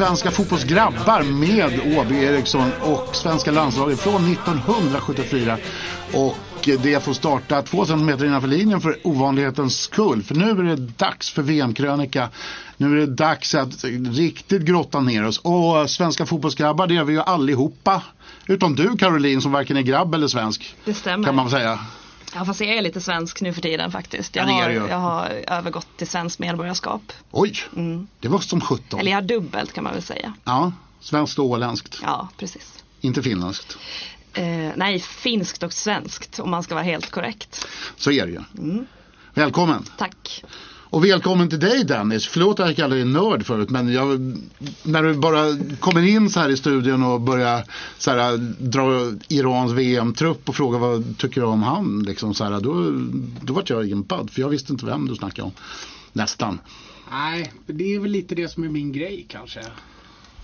Svenska fotbollsgrabbar med Åby Eriksson och svenska landslaget från 1974. Och det får starta 200 meter innanför linjen för ovanlighetens skull. För nu är det dags för VM-krönika. Nu är det dags att riktigt grotta ner oss. Och svenska fotbollsgrabbar det är vi ju allihopa. Utom du Caroline som varken är grabb eller svensk. Det stämmer. Kan man säga. Ja fast jag är lite svensk nu för tiden faktiskt. Jag, har, jag har övergått till svenskt medborgarskap. Oj, det var som 17. Eller jag har dubbelt kan man väl säga. Ja, svenskt och åländskt. Ja, precis. Inte finländskt. Eh, nej, finskt och svenskt om man ska vara helt korrekt. Så är det ju. Välkommen. Tack. Och välkommen till dig Dennis. Förlåt att jag kallade dig nörd förut men jag, när du bara kommer in så här i studion och börjar så här, dra Irans VM-trupp och fråga vad tycker du om han liksom så här, då, då vart jag impad för jag visste inte vem du snackade om. Nästan. Nej, det är väl lite det som är min grej kanske.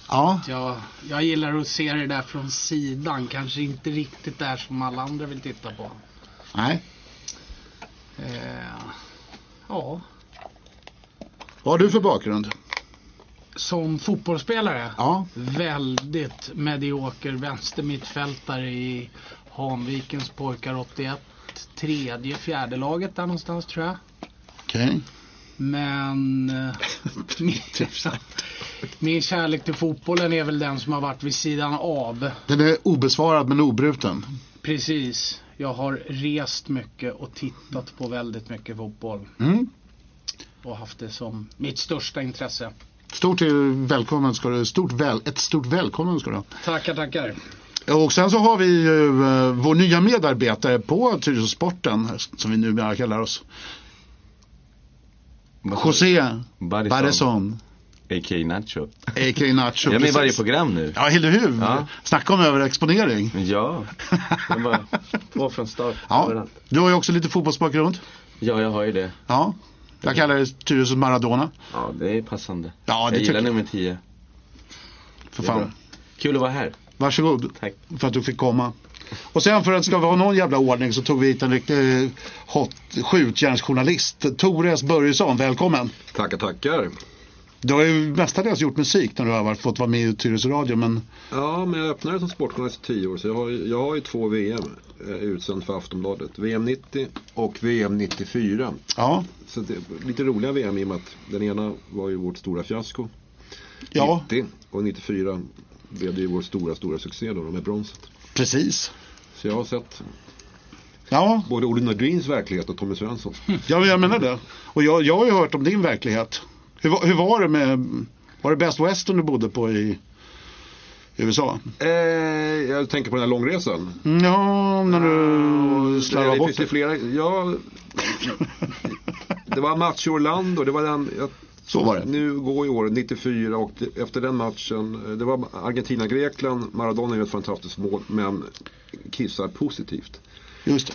Ja, Jag, jag gillar att se det där från sidan. Kanske inte riktigt där som alla andra vill titta på. nej. Eh, ja, Vad har du för bakgrund? som fotbollsspelare. Ja, Väldigt medioker vänstermittfältare i Hanvikens pojkar 81. Tredje, fjärde laget där någonstans tror jag. okej. Men eh, min, min kärlek till fotbollen är väl den som har varit vid sidan av. Den är obesvarad men obruten. Precis. Jag har rest mycket och tittat på väldigt mycket fotboll. Mm. Och haft det som mitt största intresse. Stort eh, välkommen ska du, stort väl, ett stort välkommen ska du ha. Tackar, tackar. Och sen så har vi ju eh, vår nya medarbetare på Tyresösporten som vi numera kallar oss. José. Barreson, A.k. Nacho. a.k.a. Nacho. Jag är med i varje program nu. Ja, eller hur? Ja. Snacka om överexponering. Ja, jag bara på från start. Ja. Överallt. Du har ju också lite fotbollsbakgrund. ja, jag har ju det. Ja. Jag kallar det Tyresö Maradona. Ja, det är passande. Ja, det jag gillar tycker jag. nummer 10. För fan. Kul att vara här. Varsågod Tack. för att du fick komma. Och sen för att det ska vara någon jävla ordning så tog vi hit en riktig eh, hot skjutjärnsjournalist. Tore S. Börjesson, välkommen. Tackar, tackar. Du har ju mestadels gjort musik när du har fått vara med i Tyresö Radio men Ja, men jag öppnade som sportjournalist i tio år så jag har, jag har ju två VM eh, utsänd för Aftonbladet. VM 90 och VM 94. ja, Så det lite roliga VM i och med att den ena var ju vårt stora fiasko. ja 90 och 94 blev det ju vår stora, stora succé då med bronset. precis. Så jag har sett Ja, både Olle Nordins verklighet och Tommy Svenssons. ja, jag menar det. Och jag, jag har ju hört om din verklighet. Hur, hur var det med, var det Best Western du bodde på i USA? Eh, jag tänker på den här långresan. Ja, när du det, slarvade det bort finns det. flera, ja. Det var match i Orlando, det var den, jag Så var det. Nu går ju året 94 och efter den matchen, eh, det var Argentina-Grekland, Maradona gör ett fantastiskt mål men kissar positivt. Just det.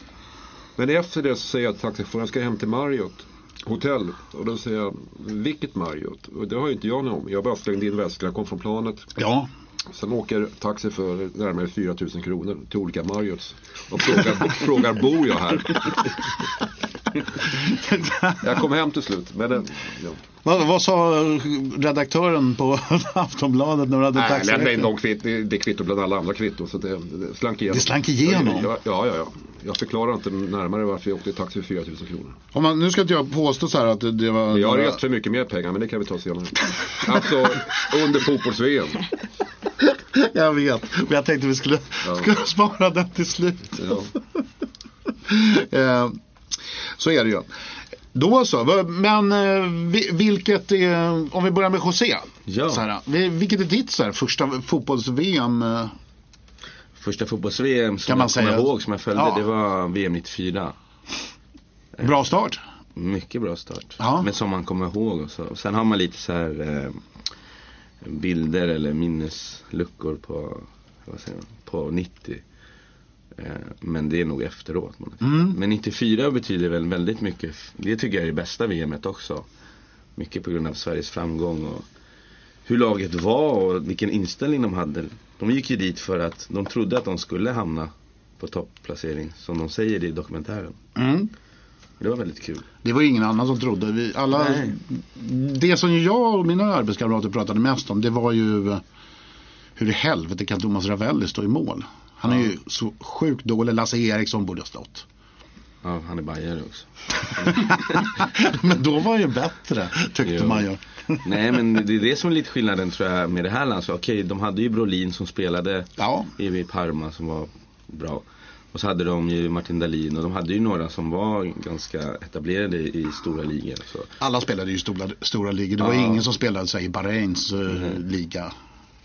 Men efter det så säger jag till taxichauffören, jag ska hem till Marriott hotell. Och då säger jag, vilket Marriott? Och det har ju inte jag någon om. Jag bara slängde in väskan, jag kom från planet. Ja, Sen åker taxi för närmare 4 000 kronor till olika Marriotts. Och frågar, frågar bor jag här? Jag kom hem till slut. Men, ja. vad, vad sa redaktören på Aftonbladet när du hade Nej, de kvitt, det, det kvitto bland alla andra kvitton. Så det, det slank igenom. Det slank igenom? Ja, ja, ja. ja. Jag förklarar inte närmare varför jag åkte i taxi för 4 000 kronor. Om man, nu ska inte jag påstå så här att det, det var... Jag har rest för mycket mer pengar, men det kan vi ta senare. Alltså, under fotbolls-VM. Jag vet, men jag tänkte vi skulle, Ja. skulle spara den till slut. Ja. Eh, så är det ju. Då så, men eh, vi- vilket är, om vi börjar med José. Ja. Så här, vi- vilket är ditt så här, första fotbolls-VM? eh? Första fotbolls-VM som Kan man jag kommer säga. ihåg som jag följde, Ja. det var VM 94. Bra start. Mycket bra start. Ja. Men som man kommer ihåg. Och så. Och sen har man lite så här eh, bilder eller minnesluckor på, vad säger man, på 90. Eh, men det är nog efteråt. Mm. Men 94 betyder väl väldigt mycket. Det tycker jag är det bästa VMet också. Mycket på grund av Sveriges framgång och hur laget var och vilken inställning de hade. De gick ju dit för att de trodde att de skulle hamna på topplacering som de säger i dokumentären. Mm. Det var väldigt kul. Det var ingen annan som trodde. Vi, alla, Nej. det som jag och mina arbetskamrater pratade mest om det var ju hur i helvete kan Thomas Ravelli stå i mål? Han är ju så sjukt dålig. Lasse Eriksson borde ha stått. Ja, han är bajare också. Men då var han ju bättre tyckte Jo. man ju. Nej men det är det som är lite skillnaden tror jag med det här landslaget. Okej, de hade ju Brolin som spelade Ja, i Parma som var bra. Och så hade de ju Martin Dahlin och de hade ju några som var ganska etablerade i stora ligor. Så. alla spelade ju i stora, stora ligor. Det var Ja. ingen som spelade sig i Bahrains eh, liga.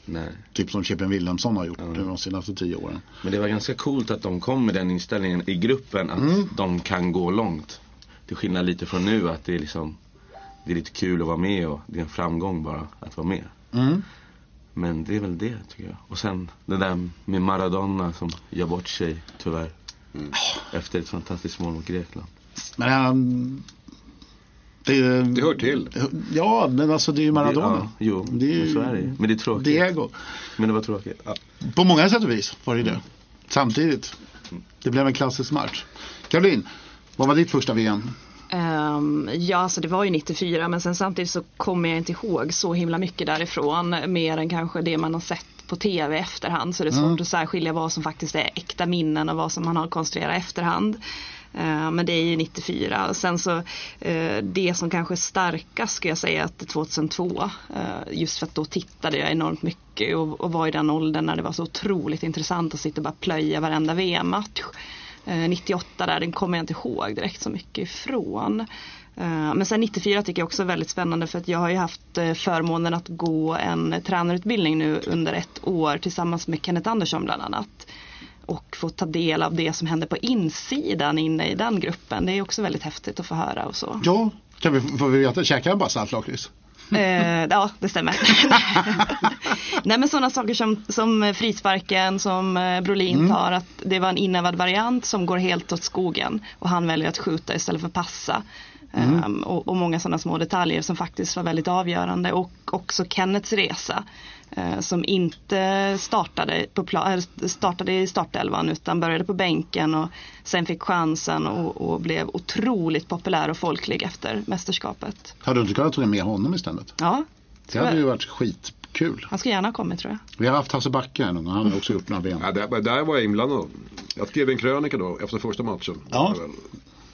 Nej. Typ som Chippen Wilhelmsson har gjort de senaste tio åren. Men det var ganska coolt att de kom med den inställningen i gruppen att Mm. de kan gå långt. Till skillnad lite från nu att det är liksom Det är lite kul att vara med och det är en framgång bara att vara med. Mm. Men det är väl det tycker jag. Och sen det där med Maradona som gör bort sig tyvärr. Efter ett fantastiskt mål mot Grekland. Men han... Det, Det hör till. Ja, men alltså det är ju Maradona. Ja, jo, Det är ju men så är det. Men det är tråkigt. Diego. Men det var tråkigt. Ja. På många sätt och vis var det det. Samtidigt. Det blev en klassisk match. Caroline, vad var ditt första VM? Ehm, ja, alltså det var ju 94 men sen samtidigt så kommer jag inte ihåg så himla mycket därifrån. Mer än kanske det man har sett på tv i efterhand. Så det är svårt att särskilja vad som faktiskt är äkta minnen och vad som man har konstruerat i efterhand. Eh, men det är ju 94. Sen så eh, det som kanske är starkast ska jag säga att det är 2002. Just för att då tittade jag enormt mycket och, var i den åldern när det var så otroligt intressant att sitta och bara plöja varenda VM-match. 98 eh, där, den kommer jag inte ihåg direkt så mycket ifrån. Men sen 94 tycker jag också är väldigt spännande för att jag har ju haft förmånen att gå en tränarutbildning nu under ett år tillsammans med Kenneth Andersson bland annat. Och få ta del av det som händer på insidan inne i den gruppen. Det är också väldigt häftigt att få höra och så. Ja, kan vi, vi veta, käkar jag bara saltlakrits? Eh, ja, det stämmer. Nej men sådana saker som, som frisparken som eh, Brolin tar, att det var en inövad variant som går helt åt skogen och han väljer att skjuta istället för passa. Ehm, och, och många sådana små detaljer som faktiskt var väldigt avgörande och också Kennets resa. Eh, som inte startade, på äh, startade i startelvan utan började på bänken och sen fick chansen och, och blev otroligt populär och folklig efter mästerskapet. Hade du inte kunnat ta med honom istället? Ja, Det hade ju varit skitkul. han ska gärna ha kommit tror jag. Vi har haft Hasse Backe här någon gång, han har också gjort några VM. Ja, där, där var jag inblandad. Jag skrev en krönika då efter första matchen. Ja. Väl,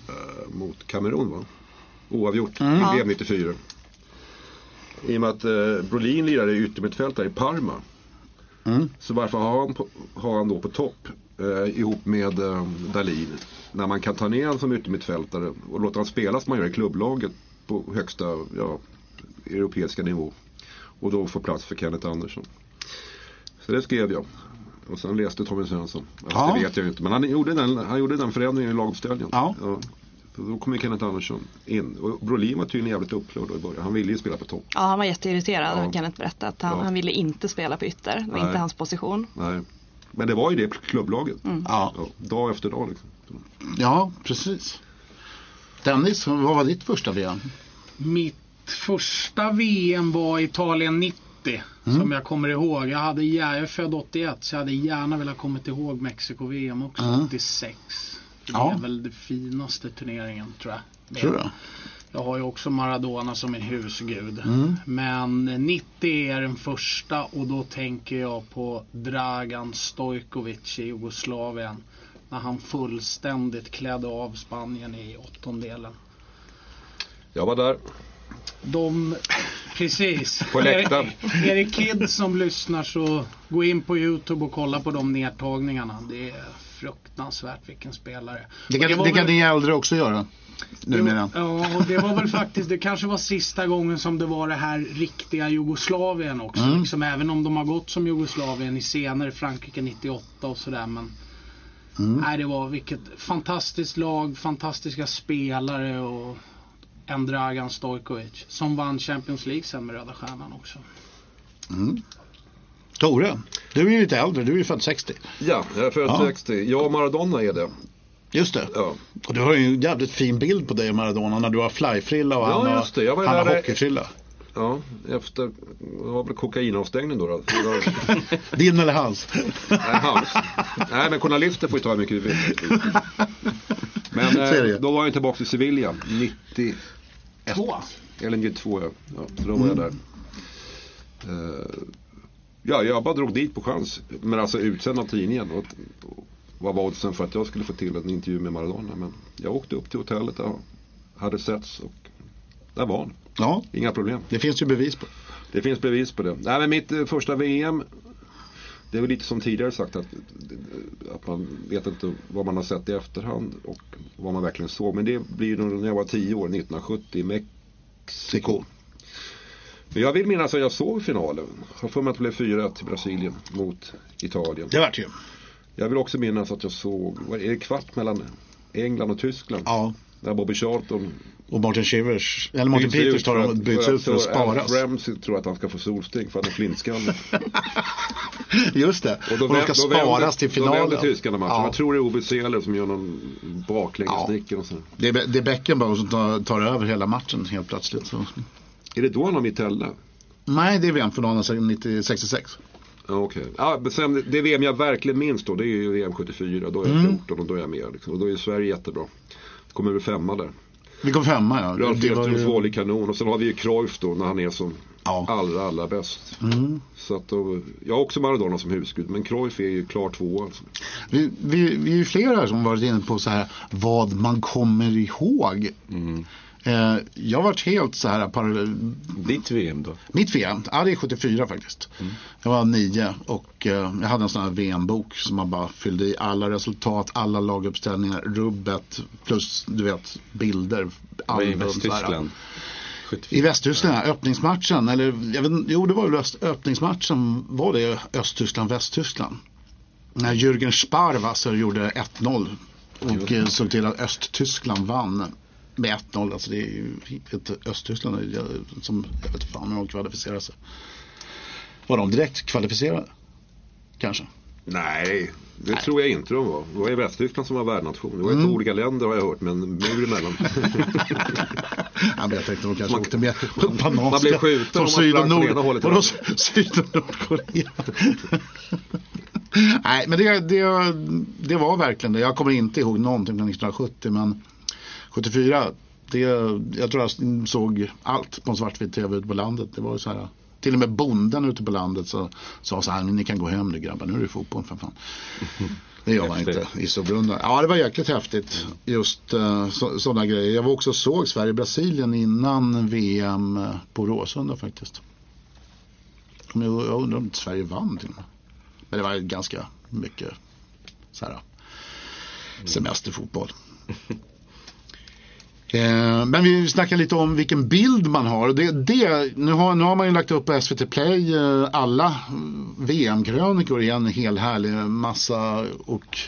eh, mot Kamerun va? Oavgjort. Mm. Det blev 94. I och med att eh, Brolin lirade yttermittfältare i Parma. Mm. Så varför har han, på, har han då på topp eh, ihop med eh, Dahlin? När man kan ta ner honom som yttermittfältare och låta honom spela som man gör i klubblaget på högsta ja, europeiska nivå. Och då få plats för Kenneth Andersson. Så det skrev jag. Och sen läste Tommy Svensson. Alltså, Ja. Det vet jag inte. Men han gjorde den, han gjorde den förändringen i laguppställningen. Ja. Så då kom ju Kenneth Andersson in. Och Brolin var tydligen jävligt upprörd då i början. Han ville ju spela på topp. Ja, han var jätteirriterad, Ja. Kenneth berätta att han, Ja. han ville inte spela på ytter. Det var Nej. inte hans position. Nej. Men det var ju det klubblaget. Ja. Ja, dag efter dag liksom. ja, precis. Dennis, vad var ditt första VM? Mitt första VM var Italien 90. Som jag kommer ihåg. Jag, hade, jag är född 81 så jag hade gärna velat kommit ihåg Mexiko-VM också. Mm. 86. Det Ja. är väl den finaste turneringen tror jag. Tror jag. Jag har ju också Maradona som min husgud. Mm. Men 90 är den första och då tänker jag på Dragan Stojkovic i Jugoslavien. När han fullständigt klädde av Spanien i åttondelen. Jag var där. De, precis. På läktaren. Är, är det kids som lyssnar så gå in på Youtube och kolla på de nedtagningarna. Det är fruktansvärt vilken spelare. Det Och kan, var det kan väl- ni äldre också göra. Numera. Ja, och det var väl faktiskt, det kanske var sista gången som det var det här riktiga Jugoslavien också. Mm. Liksom, även om de har gått som Jugoslavien i senare Frankrike 98 och sådär. Men Mm. nej, det var vilket fantastiskt lag, fantastiska spelare och en Dragan Stojkovic. Som vann Champions League sen med Röda Stjärnan också. Tore, du är ju lite äldre, du är ju född 60. Ja, jag är född Ja. 60. Jag och Maradona är det. Just det. Ja. Och du har ju en jävligt fin bild på dig och Maradona när du har flyfrilla och Ja, han just det. Jag var har, han har hockeyfrilla. Ja, efter, det var väl kokainavstängning då. då. Din eller hans? Nej, hans. Nej, men journalister får ju ta hur mycket vi vill. Men eh, då var jag tillbaka i Sevilla 91. Två. Eller 92 ja. ja så då var jag där. Eh, ja, jag bara drog dit på chans. Men alltså utsänd av tidningen. Och, och, vad var oddsen för att jag skulle få till en intervju med Maradona. Men jag åkte upp till hotellet och hade setts och där var han. Ja, Inga problem. det finns ju bevis på. Det finns bevis på det. Nej, men mitt eh, första VM det är väl lite som tidigare sagt att, att man vet inte vad man har sett i efterhand och vad man verkligen såg. Men det blir nog när jag var 10 år, 1970 i Mexiko. Men jag vill minnas att jag såg finalen. Jag för mig att det blev 4-1 till Brasilien mot Italien. Det vart ju. Jag vill också minnas att jag såg, vad är det kvart mellan England och Tyskland? Ja. Där Bobby Charlton Och Martin Shivers, eller Martin Peters tar och att- byts ut för att sparas. Ramsey tror att han ska få solsting för att han är flintskallig. Just det. Och, de vänd- ska vänder- sparas till finalen. Då vänder tyskarna matchen. Ja. Jag tror det är Ove Seeler som gör någon baklängesnick och så. Det är, det är Beckenbauer som tar, tar över hela matchen helt plötsligt. Så. Är det då han har Mitella? Nej, det är VM-finalen 1966. Ja, okej. Ja, men sen, det VM jag verkligen minns då, det är ju VM 74. Då är jag Mm. 14 och då är jag med. Liksom. Och då är Sverige jättebra. Kommer över femma där. Vi kom femma ja. Ralf Edströms ju- kanon. Och sen har vi ju Cruyff då när han är som Ja. allra, allra bäst. Mm. Så att då, jag har också Maradona som husgud. Men Cruyff är ju klar tvåa. Alltså. Vi, vi, vi är ju flera här som varit inne på så här vad man kommer ihåg. Mm. Eh, jag varit helt så här parallell. Ditt VM då? Mitt VM, ja det är 74 faktiskt. Jag var nio och eh, jag hade en sån här VM-bok som man bara fyllde i alla resultat, alla laguppställningar, rubbet plus du vet bilder. I album, här. Västtyskland? 74. I Västtyskland, ja, öppningsmatchen, eller jag vet, jo det var väl öppningsmatchen, var det Östtyskland-Västtyskland? När Jürgen Sparwasser gjorde 1-0 och eh, såg till att Östtyskland vann med 1-0. Alltså det är ju ett Östtyskland som, jag vet inte fan hur de kvalificerade sig. Var de direkt kvalificerade? Kanske. Nej, det tror jag inte de var. Det var ju Västtyskland som var värdnation. Det var Mm. två olika länder har jag hört, men mur emellan. Ja, men jag tänkte de kanske Man- åkte med man- man blev skjuten om man Syd och från Nord. ena hållet Vadå. Syd och Nordkorea? Nej, men det, det, det var verkligen det. Jag kommer inte ihåg någonting från 1970, men 74, det, jag tror jag såg allt på en svartvit tv ute på landet. Det var ju så här, till och med bonden ute på landet så, sa så här, ni kan gå hem nu grabbar, nu är det fotboll för fan. Det gör man inte i Storbrunna. Ja, det var jäkligt häftigt. Just uh, sådana grejer. Jag var också såg Sverige-Brasilien innan VM på Råsunda faktiskt. Jag undrar om Sverige vann till och med. Men det var ganska mycket så här, semesterfotboll. Eh, Men vi snackar lite om vilken bild man har. Det, det, nu, har nu har man ju lagt upp på SVT Play eh, alla VM-krönikor i en hel härlig massa och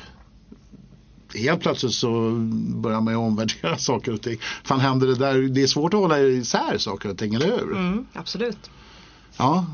helt plötsligt så börjar man ju omvärdera saker och ting. Fan händer det där? Det är svårt att hålla isär saker och ting, eller hur? Mm, absolut. Ja.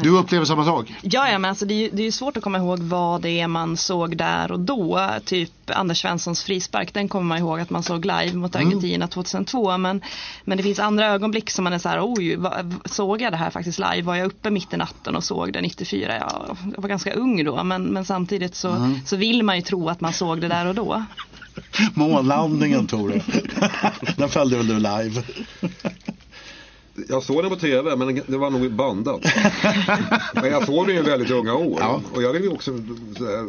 Du upplever samma sak? Ja, ja men alltså det är, ju, det är ju svårt att komma ihåg vad det är man såg där och då. Typ Anders Svenssons frispark, den kommer man ihåg att man såg live mot Argentina 2002. Men, men det finns andra ögonblick som man är så här, oj, såg jag det här faktiskt live? Var jag uppe mitt i natten och såg det 94? Ja, jag var ganska ung då, men, men samtidigt så, så vill man ju tro att man såg det där och då. Månlandningen Tore. Den följde väl du live? Jag såg den på TV, men det var nog bandat. men jag såg den i väldigt unga år. Ja. Och jag vill ju också här,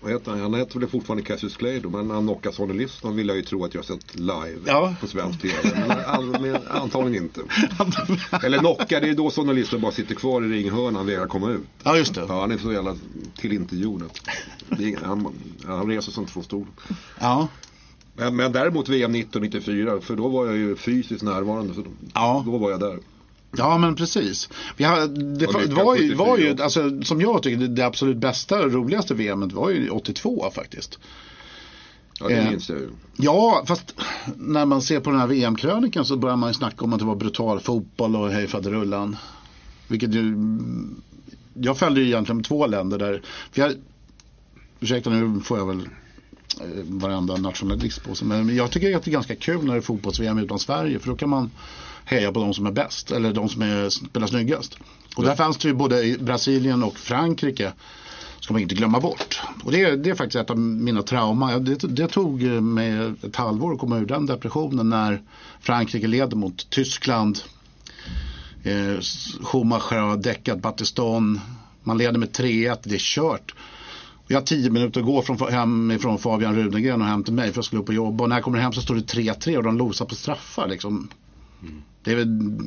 vad heter han? Han heter väl fortfarande Cassius Clay då, men han knockade Sonny Liston vill jag ju tro att jag har sett live Ja. på svensk TV. Men, an- men antagligen inte. Eller knocka, det är då Sonny Liston bara sitter kvar i ringhörnan och vägrar komma ut. Ja, just det. Ja, han är så jävla ingen- Han, han reser som två stolar. Ja. Men, men däremot VM 1994, för då var jag ju fysiskt närvarande. Så då, Ja. då var jag där. Ja men precis. Vi har, det, lycka var ju, var ju 74. alltså, som jag tycker det, absolut bästa och roligaste VMet var ju 82 faktiskt. Ja, det Eh. minns jag ju. Ja, fast när man ser på den här VM-krönikan så börjar man ju snacka om att det var brutal fotboll och hej faderullan. Vilket ju, jag följde ju egentligen två länder där, för jag, ursäkta nu får jag väl Eh, varenda nationalist på sig, men jag tycker att det är ganska kul när det är fotbolls-VM utan Sverige, för då kan man heja på de som är bäst, eller de som är, spelar snyggast. Och där fanns det ju både i Brasilien och Frankrike ska man inte glömma bort. Och det, det är faktiskt ett av mina trauman. Det, det tog eh, mig ett halvår att komma ur den depressionen när Frankrike leder mot Tyskland. Eh, Schumacher har däckat Battiston. Man leder med 3-1, det är kört. Jag har tio minuter att gå från, hem ifrån Fabian Rudengren och hem till mig för att skulle upp och jobba. Och när jag kommer hem så står det 3-3 och de losar på straffar liksom. Det är väl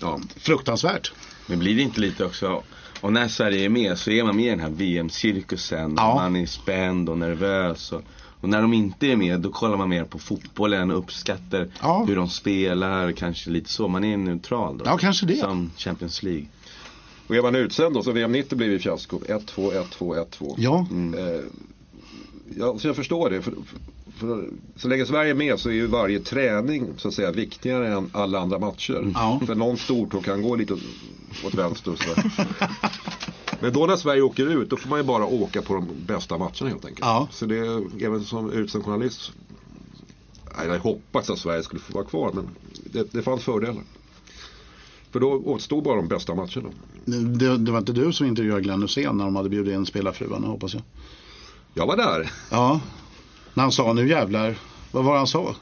ja, fruktansvärt. Men blir det inte lite också, och när Sverige är med så är man med i den här VM-cirkusen. Ja. Man är spänd och nervös. Och, och när de inte är med då kollar man mer på fotbollen och uppskattar Ja. hur de spelar. Kanske lite så. Man är neutral då. Ja, kanske det. Som Champions League. Och är man utsänd då så VM 90 blev ju fiasko. 1-2, 1-2, 1-2. Ja, Eh, ja, så jag förstår det. För, för, så länge Sverige är med så är ju varje träning så att säga viktigare än alla andra matcher. Ja. För någon stortå kan gå lite åt, åt vänster sådär. Men då när Sverige åker ut då får man ju bara åka på de bästa matcherna helt enkelt. Ja. Så det även som utsänd journalist. Jag hoppats att Sverige skulle få vara kvar men det, det fanns fördelar. För då återstod bara de bästa matcherna. det, det var inte du som intervjuade Glenn Hysén när de hade bjudit in spelarfruarna hoppas jag. Jag var där. Ja, när han sa nu jävlar, vad var det han sa?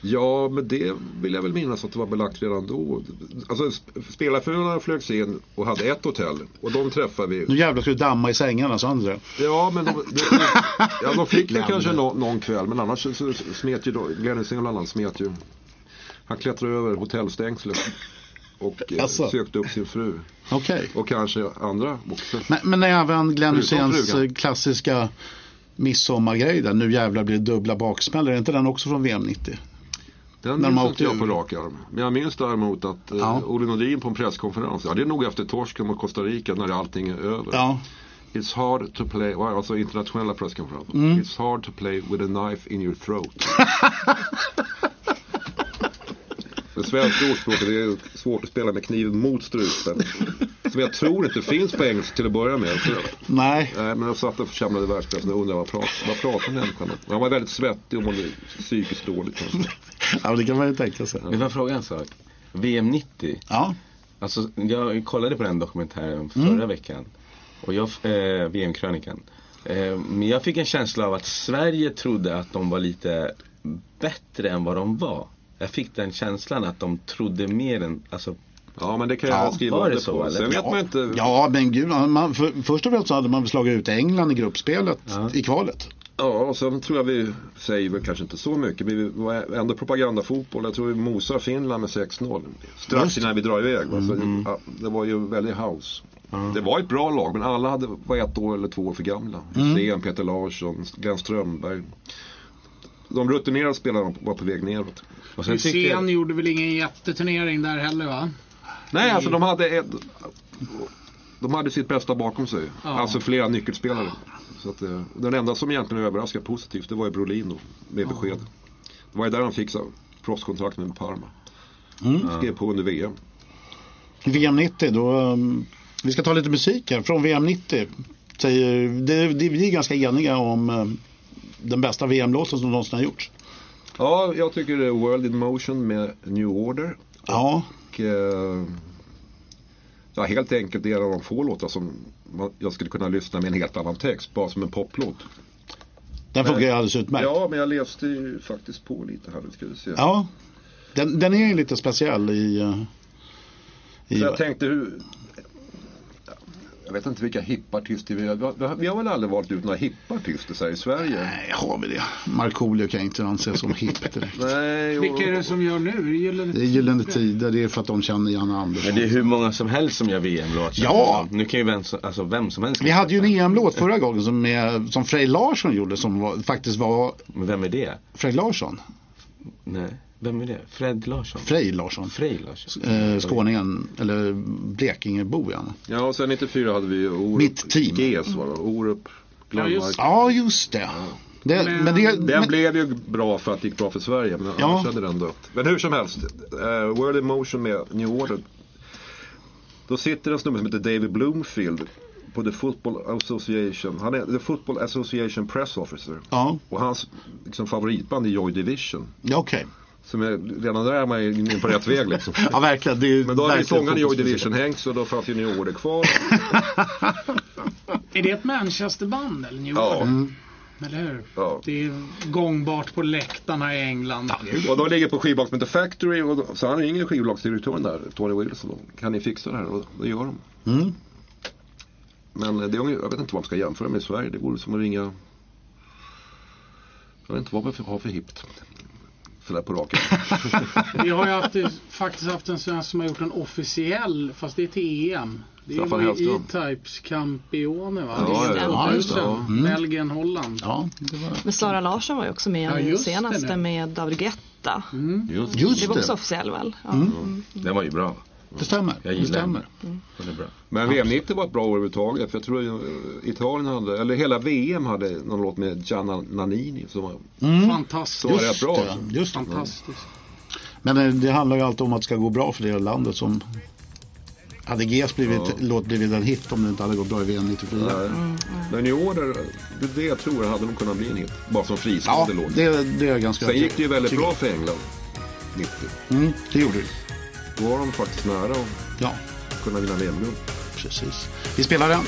Ja, men det vill jag väl minnas att det var belagt redan då. Alltså sp- spelarfruarna flögs in och hade ett hotell och de träffade vi. Nu jävlar ska du damma i sängarna, sa det? Ja, men de, de, ja, de fick Glenn. kanske nå, någon kväll men annars så, så smet ju Glenn Hysén bland annat smet ju. Han klättrade över hotellstängslet och eh, Jaså? sökte upp sin fru. Okej. Och kanske andra också. Men, men även Glenn Hyséns eh, klassiska midsommargrej där, nu jävlar blir det dubbla baksmällor, är inte den också från VM 90? Den när minns inte jag på rak arm. Men jag minns däremot att eh, Ja. Olle Nordin på en presskonferens, ja det är nog efter torsken mot Costa Rica när allting är över. Ja, It's hard to play, alltså internationella presskonferenser. Mm. It's hard to play with a knife in your throat. Det svenska ordspråket det är svårt att spela med kniven mot strupen. Som jag tror inte finns på engelska till att börja med. Nej. nej, men jag satt och församlade världspressen och undrade vad pratar, vad pratar människan om. Han var väldigt svettig och mådde psykiskt dåligt. Ja, det kan man ju tänka sig. Får jag fråga en sak? VM 90. Ja, Alltså, jag kollade på den dokumentären förra Mm. veckan. Och jag, eh, VM-krönikan. Eh, men jag fick en känsla av att Sverige trodde att de var lite bättre än vad de var. Jag fick den känslan att de trodde mer än, alltså, Ja, men det kan jag Ja, skriva under så, på. eller? Sen vet ja, man inte. ja men gud, man, för, först och främst så hade man slagit ut England i gruppspelet Ja. i kvalet. Ja, och sen tror jag vi säger väl kanske inte så mycket. Men vi var ändå propagandafotboll. Jag tror vi mosar Finland med 6-0. Strax Just. innan vi drar iväg. va. Så, ja, det var ju väldigt house. Det var ett bra lag men alla hade, var ett år eller två år för gamla. Hysén, Peter Larsson, Glenn Strömberg. De rutinerade spelarna var på väg neråt. och sen tyckte jag, gjorde väl ingen jätteturnering där heller va? Nej, alltså de hade ett, De hade sitt bästa bakom sig. Ja. Alltså flera nyckelspelare. Så att, eh, den enda som egentligen överraskade positivt det var ju Brolin då, med besked. Det var ju där han fick så, proffskontrakt med Parma. Mm. Skrev på under VM. VM 90, då, um, vi ska ta lite musik här från VM 90. Säger, det, det, vi är ganska eniga om um, den bästa VM-låten som någonsin har gjorts. Ja, jag tycker det är World in Motion med New Order. Ja, Och, eh, ja, helt enkelt en av de få låtar som man, jag skulle kunna lyssna med en helt annan text. Bara som en poplåt. den funkar ju alldeles utmärkt. Ja, men jag läste ju faktiskt på lite här. Nu ska vi se. Ja, den, den är lite speciell i... uh, i Så jag tänkte hur... Jag vet inte vilka hippartister vi har. Vi har, väl aldrig valt ut några hippartister så här i Sverige? Nej, har vi det? Markoolio kan jag inte anse som hipp direkt. Nej, och, Vilka är det som gör nu? Är det Gyllene Det är Gyllene Tider, det är för att de känner Janne Andersson. men det är hur många som helst som gör VM-låtar. Ja. Nu kan ju vem som, alltså vem som helst. Vi hade ju en EM-låt förra gången som, med, som Frej Larsson gjorde som var, faktiskt var Men vem är det? Frej Larsson. Nej, vem är det? Fred Larsson? Frej Larsson. Frej Larsson? Eh, skåningen, eller Blekingebo är han. ja, och sen 94 hade vi Orup. Mitt team. GES var det. Orup, Ja, just. Ja, just det. det Men- men, det Den men, blev ju bra för att det gick bra för Sverige. Men Ja. annars hade den dött. Men hur som helst. Uh, World in Motion med New Order. Då sitter en snubbe som heter David Bloomfield. På The Football Association. Han är The Football Association Press Officer. Ja, Och hans liksom, favoritband är Joy Division. ja okej. Som är, redan där är man ju inne på rätt väg liksom. Ja, verkligen. Det är Men då hade ju sångaren i Joy. Division hängt så då fanns ju New Order kvar. Är det ett Manchesterband eller New Ja. Order? Mm. Eller hur? Ja. Det är gångbart på läktarna i England. Och de ligger på skivbolag som heter Factory och då- så han ringer skivbolagsdirektören där, Tony Wilson. och, Kan ni fixa det här? Och det gör de. Mm. Men det är, unge- jag vet inte vad man ska jämföra med i Sverige. Det vore som att ringa... Jag vet inte vad vi har för hippt. Sådär på raken. Vi har ju haft, faktiskt haft en svensk som har gjort en officiell, fast det är till EM. Det Staffan var ju. E-Types Campione va? Ja, Det är ja, just det. 2000. Mm. Belgien, Holland. Ja, det var... Men Sara Larsson var ju också med Ja, det senaste med David Guetta. Mm. Just Just Det var också officiell väl? Ja. Den var ju bra. Det stämmer. Jag Det stämmer. Är bra. Men VM 90 var ett bra år överhuvudtaget. För jag tror Italien hade, eller hela VM hade någon låt med Gianna Nannini. Som var, Mm. Fantastiskt. var rätt bra. det, just det. Fantastiskt. Men eh, det handlar ju alltid om att det ska gå bra för det landet som hade GES blivit, låt blivit en hit om det inte hade gått bra i VM 94. Nej. Men i år, det det jag tror hade nog kunnat bli en hit. Bara som Ja, fristående låt. det, det är jag ganska Sen gick det ju väldigt bra för England. 90. Mm, det gjorde det. Då var de faktiskt nära att Ja, kunna vinna VM-guld. precis. Vi spelar den.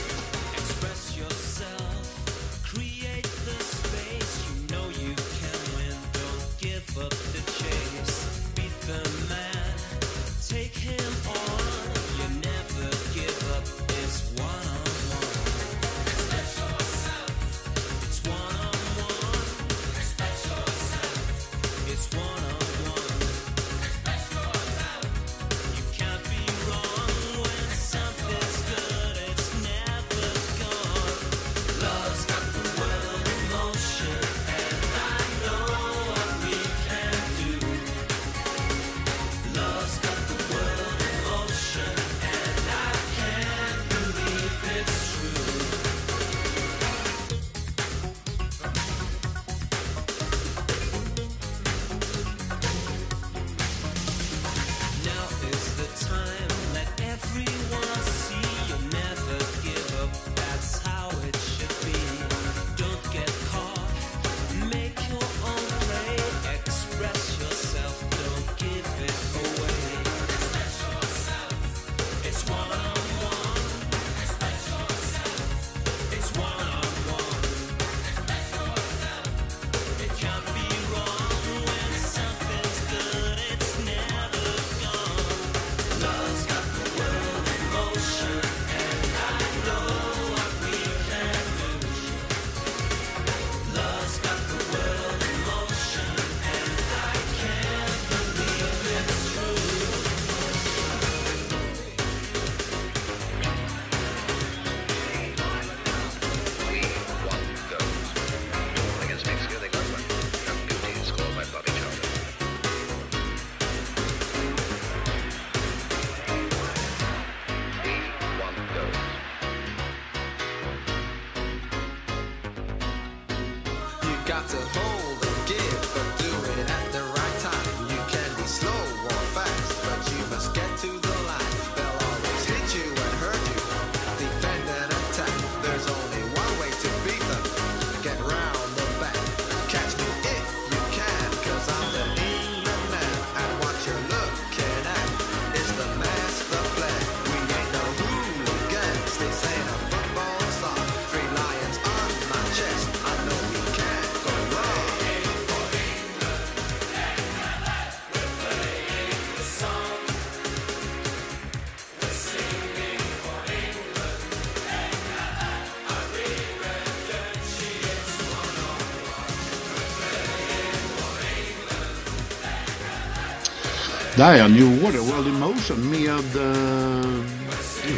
Där är New Order, World in Motion med eh,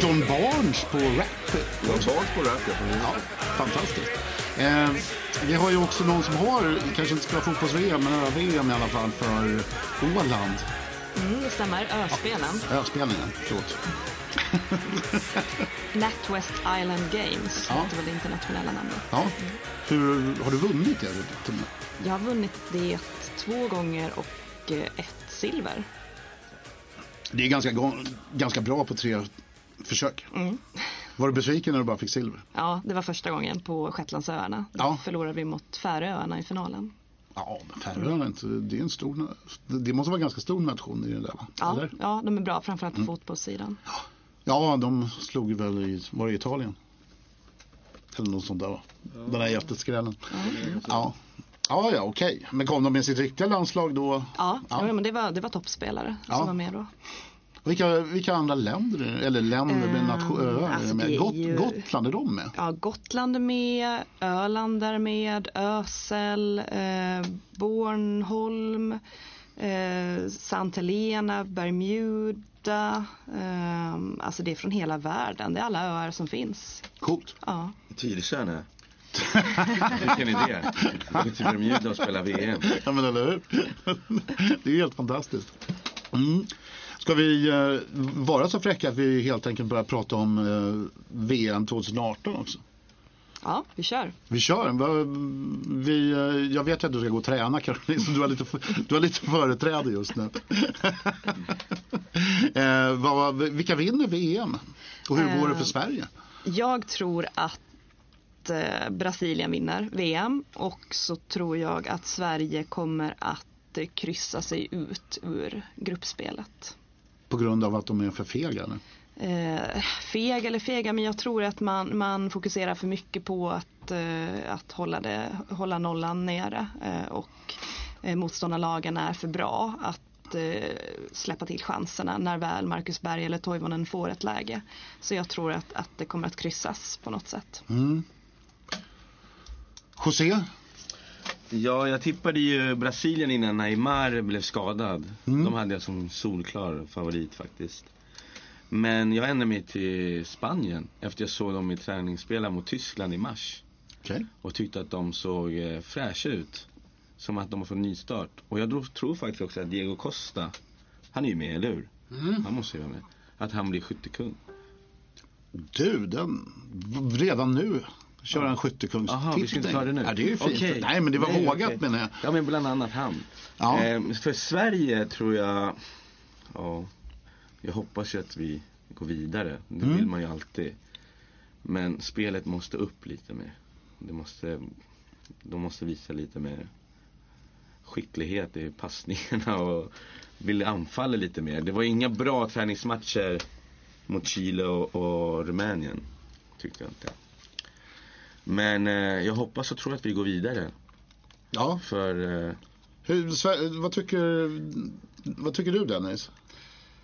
John Barnes på rap. Det var barn på rap, ja. Ja, fantastiskt. Eh, vi har ju också någon som har, kanske inte spelar fotbolls-VM, men VM i alla fall för Åland. Mm, det stämmer. Öspelen. Öspelningen, förlåt. NatWest Island Games Ja. heter väl det internationella namnet. Ja. Hur, har du vunnit det? Jag har vunnit det två gånger och eh, ett silver. Det är ganska, ganska bra på tre försök. Var du besviken när du bara fick silver? Ja, det var första gången på Shetlandsöarna. Då Ja. förlorade vi mot Färöarna i finalen. Ja, men Färöarna är inte, det är en stor, det måste vara en ganska stor nation i det där va? Ja, Eller? ja de är bra, framförallt på fotbollssidan. Ja, de slog väl i, var det Italien? eller något sånt där. Den här jätteskrällen. Ja, ja, ja okej. Men kom de med sitt riktiga landslag då? Ja, Ja. ja. men det var, det var toppspelare Ja. som var med då. Vilka, vilka andra länder, eller länder med Eh, nation, öar är alltså med? Got, ju- Gotland, är de med? Ja, Gotland är med, Öland är med, Ösel, eh, Bornholm, eh, Sant Helena, Bermuda. Eh, alltså det är från hela världen, det är alla öar som finns. Coolt. Ja. Är. Vilken idé. Åka till Bermuda och spela VM. Ja men eller hur? Det är helt fantastiskt. Mm. Ska vi eh, vara så fräcka att vi helt enkelt börjar prata om eh, VM 2018 också? ja, vi kör. Vi kör. Vi, eh, jag vet ju att du ska gå och träna Caroline, så du har lite, du har lite företräde just nu. eh, vad, vilka vinner VM? Och hur går det för Eh, Sverige? Jag tror att eh, Brasilien vinner VM och så tror jag att Sverige kommer att kryssa sig ut ur gruppspelet. På grund av att de är för fega? eller? Eh, feg eller fega, men jag tror att man, man fokuserar för mycket på att, eh, att hålla, det, hålla nollan nere eh, och eh, motståndarlagen är för bra att eh, släppa till chanserna när väl Marcus Berg eller Toivonen får ett läge. Så jag tror att, att det kommer att kryssas på något sätt. Mm. José? Ja, jag tippade ju Brasilien innan Neymar blev skadad. De hade jag som solklar favorit faktiskt. Men jag ändrade mig till Spanien efter jag såg dem i träningsspela mot Tyskland i mars. Okej. Och tyckte att de såg eh, fräscha ut. Som att de har fått nystart. Och jag tror, faktiskt också att Diego Costa, han är ju med, eller hur? Han måste ju vara med. Att han blir skyttekung. Du, den, redan nu kör han skyttekungstitel. Jaha, vi ska inte ta det nu? Ja, det är ju fint. Okej. Nej, men det var Nej, vågat okej. menar jag. Ja men bland annat han. Ja. Eh, för Sverige tror jag, ja, jag hoppas ju att vi går vidare. Det Mm. vill man ju alltid. Men spelet måste upp lite mer. Det måste, de måste visa lite mer skicklighet i passningarna och vill anfalla lite mer. Det var inga bra träningsmatcher mot Chile och, och Rumänien. Tyckte jag inte. Men eh, jag hoppas och tror att vi går vidare. Ja. För eh, Hur, vad, tycker, vad tycker du Dennis?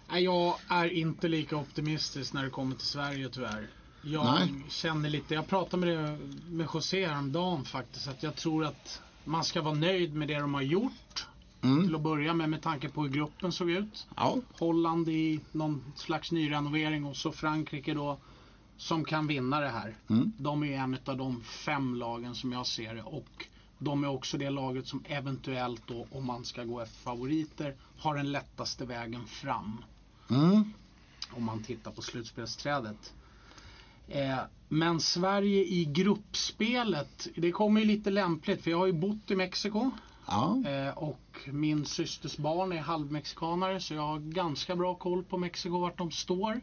Jag är inte lika optimistisk när det kommer till Sverige tyvärr. Jag Nej. känner lite, jag pratade med, det, med José häromdagen faktiskt, att jag tror att man ska vara nöjd med det de har gjort. Mm. Till att börja med, med tanke på hur gruppen såg ut. Ja. Holland i någon slags nyrenovering och så Frankrike då som kan vinna det här. Mm. De är en av de fem lagen som jag ser det och de är också det laget som eventuellt då, om man ska gå efter favoriter, har den lättaste vägen fram Mm. om man tittar på slutspelsträdet. Eh, men Sverige i gruppspelet, det kommer ju lite lämpligt för jag har ju bott i Mexiko Ja. eh, och min systers barn är halvmexikanare så jag har ganska bra koll på Mexiko vart de står.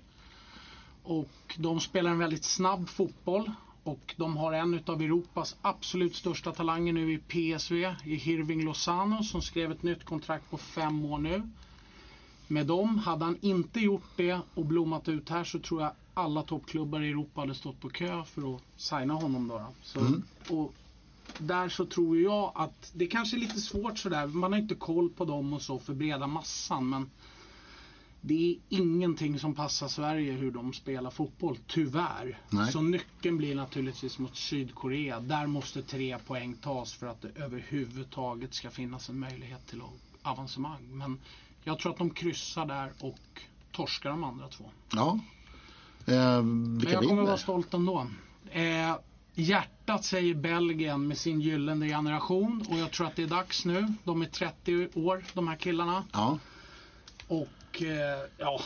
Och de spelar en väldigt snabb fotboll och de har en utav Europas absolut största talanger nu i PSV, i Hirving Lozano som skrev ett nytt kontrakt på fem år nu. Med dem, hade han inte gjort det och blommat ut här så tror jag alla toppklubbar i Europa hade stått på kö för att signa honom. Då. Så, och där så tror jag att det kanske är lite svårt sådär. Man har inte koll på dem och så för breda massan. Men det är ingenting som passar Sverige hur de spelar fotboll, tyvärr. Nej. Så nyckeln blir naturligtvis mot Sydkorea. Där måste tre poäng tas för att det överhuvudtaget ska finnas en möjlighet till avancemang. Men jag tror att de kryssar där och torskar de andra två. ja. Eh, Men jag kommer vara stolt ändå. Eh, hjärtat säger Belgien med sin gyllene generation och jag tror att det är dags nu. De är 30 år, de här killarna. Ja. Och eh, ja,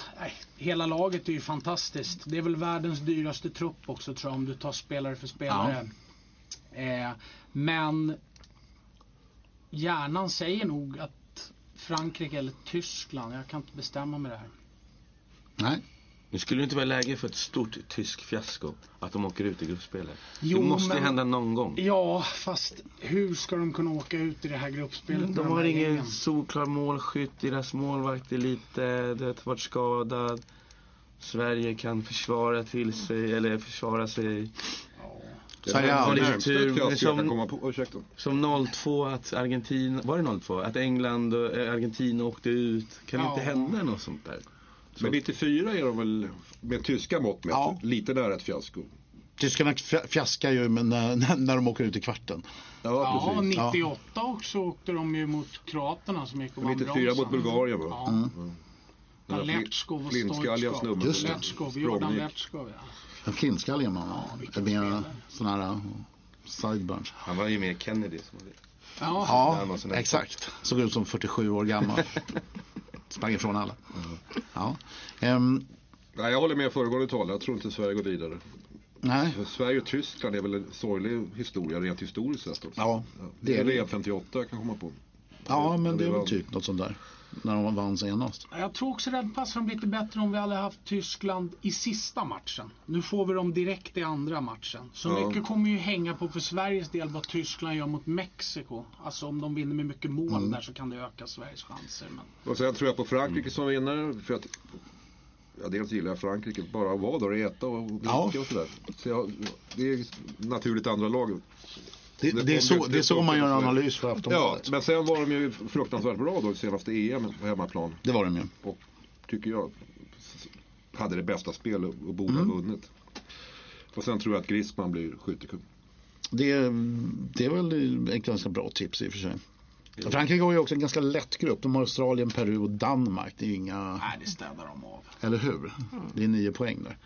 hela laget är ju fantastiskt. Det är väl världens dyraste trupp också tror jag om du tar spelare för spelare. Eh, men hjärnan säger nog att Frankrike eller Tyskland, jag kan inte bestämma mig där. Nej. Nu skulle det inte vara läge för ett stort tysk fiasko. Att de åker ut i gruppspelet. Jo, det måste men- hända någon gång. Ja, fast hur ska de kunna åka ut i det här gruppspelet? med De har ingen solklar målskytt. Deras målvakt är lite, det har varit skadad. Sverige kan försvara till sig, eller försvara sig. Det Serie A. var det lite närmsta tur, som-. Som 02 att Argentina, var det 02? Att England och eh, Argentina åkte ut. Kan det Ja. inte hända något sånt där? Men 94 är de väl med tyska mått mätt Ja. lite nära ett fiasko. Tyskarna fja- fiaskar ju men när, när, när de åker ut i kvarten. Ja, Ja, precis. 98 också åkte de ju mot kroaterna som gick och vann 94 mot. Bulgarien va? Ja. Mm. Fli- Letskov och snubben Just som det. Letskov, Jordan. Letskov ja. En flintskallig man. vilken med spelare. sådana här uh, sideburns. Han var ju mer Kennedy. Som var det. Ja, Ja, han var sån där- exakt. Såg ut som 47 år gammal. Sprang ifrån alla. Ja. Ehm, Nej, jag håller med föregående talare. Jag tror inte Sverige går vidare. nej, Sverige och Tyskland är väl en sorglig historia rent historiskt sett också. Ja, det är det. VM 58 jag kan komma på. ja men det är väl typ något sånt där. När de vann senast. Jag tror också det hade passat dem lite bättre om vi hade haft Tyskland i sista matchen. Nu får vi dem direkt i andra matchen. Så Ja. mycket kommer ju hänga på för Sveriges del vad Tyskland gör mot Mexiko. Alltså om de vinner med mycket mål där så kan det öka Sveriges chanser. Men... Och sen tror jag på Frankrike som vinnare. För att, ja, dels gillar jag Frankrike, bara att vara där och äta och dricka Ja. och sådär. Så jag, det är naturligt andra lag. Det, Det det, är, så, det är så man gör analys för Ja, Aftonbladet. men sen var de ju fruktansvärt bra då i senaste EM på hemmaplan. Det var de ju. Och tycker jag hade det bästa spel och borde Mm. ha vunnit. Och sen tror jag att Griezmann blir skyttekung. Det, det är väl ett ganska bra tips i och för sig. Frankrike har ju också en ganska lätt grupp. De har Australien, Peru och Danmark. Det är inga, Nej, det städar de av. eller hur? Det är nio poäng där.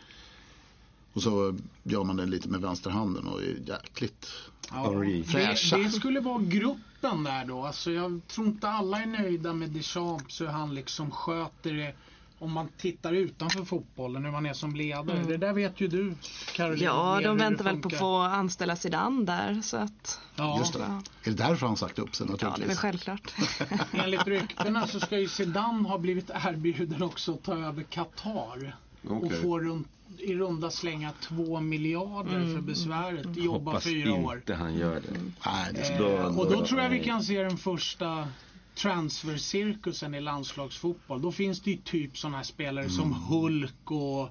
Och så gör man det lite med vänsterhanden och är jäkligt Ja, Oj. det, Fräscha. det skulle vara gruppen där då. Alltså jag tror inte alla är nöjda med Deschamps hur han liksom sköter det. Om man tittar utanför fotbollen, hur man är som ledare. Det där vet ju du, Caroline. Ja, de väntar väl på att få anställa Zidane där. Så att, Ja, Just det. Är det därför han sagt upp sig ja, det är väl självklart. Enligt ryktena så ska ju Zidane ha blivit erbjuden också att ta över Qatar. Och Okej. få runt, i runda slänga två miljarder för besväret. Jobba Hoppas fyra år. inte han gör det. Nej, det Eh, och då tror jag vi kan se den första transfercirkusen i landslagsfotboll. Då finns det ju typ sådana här spelare Mm. som Hulk och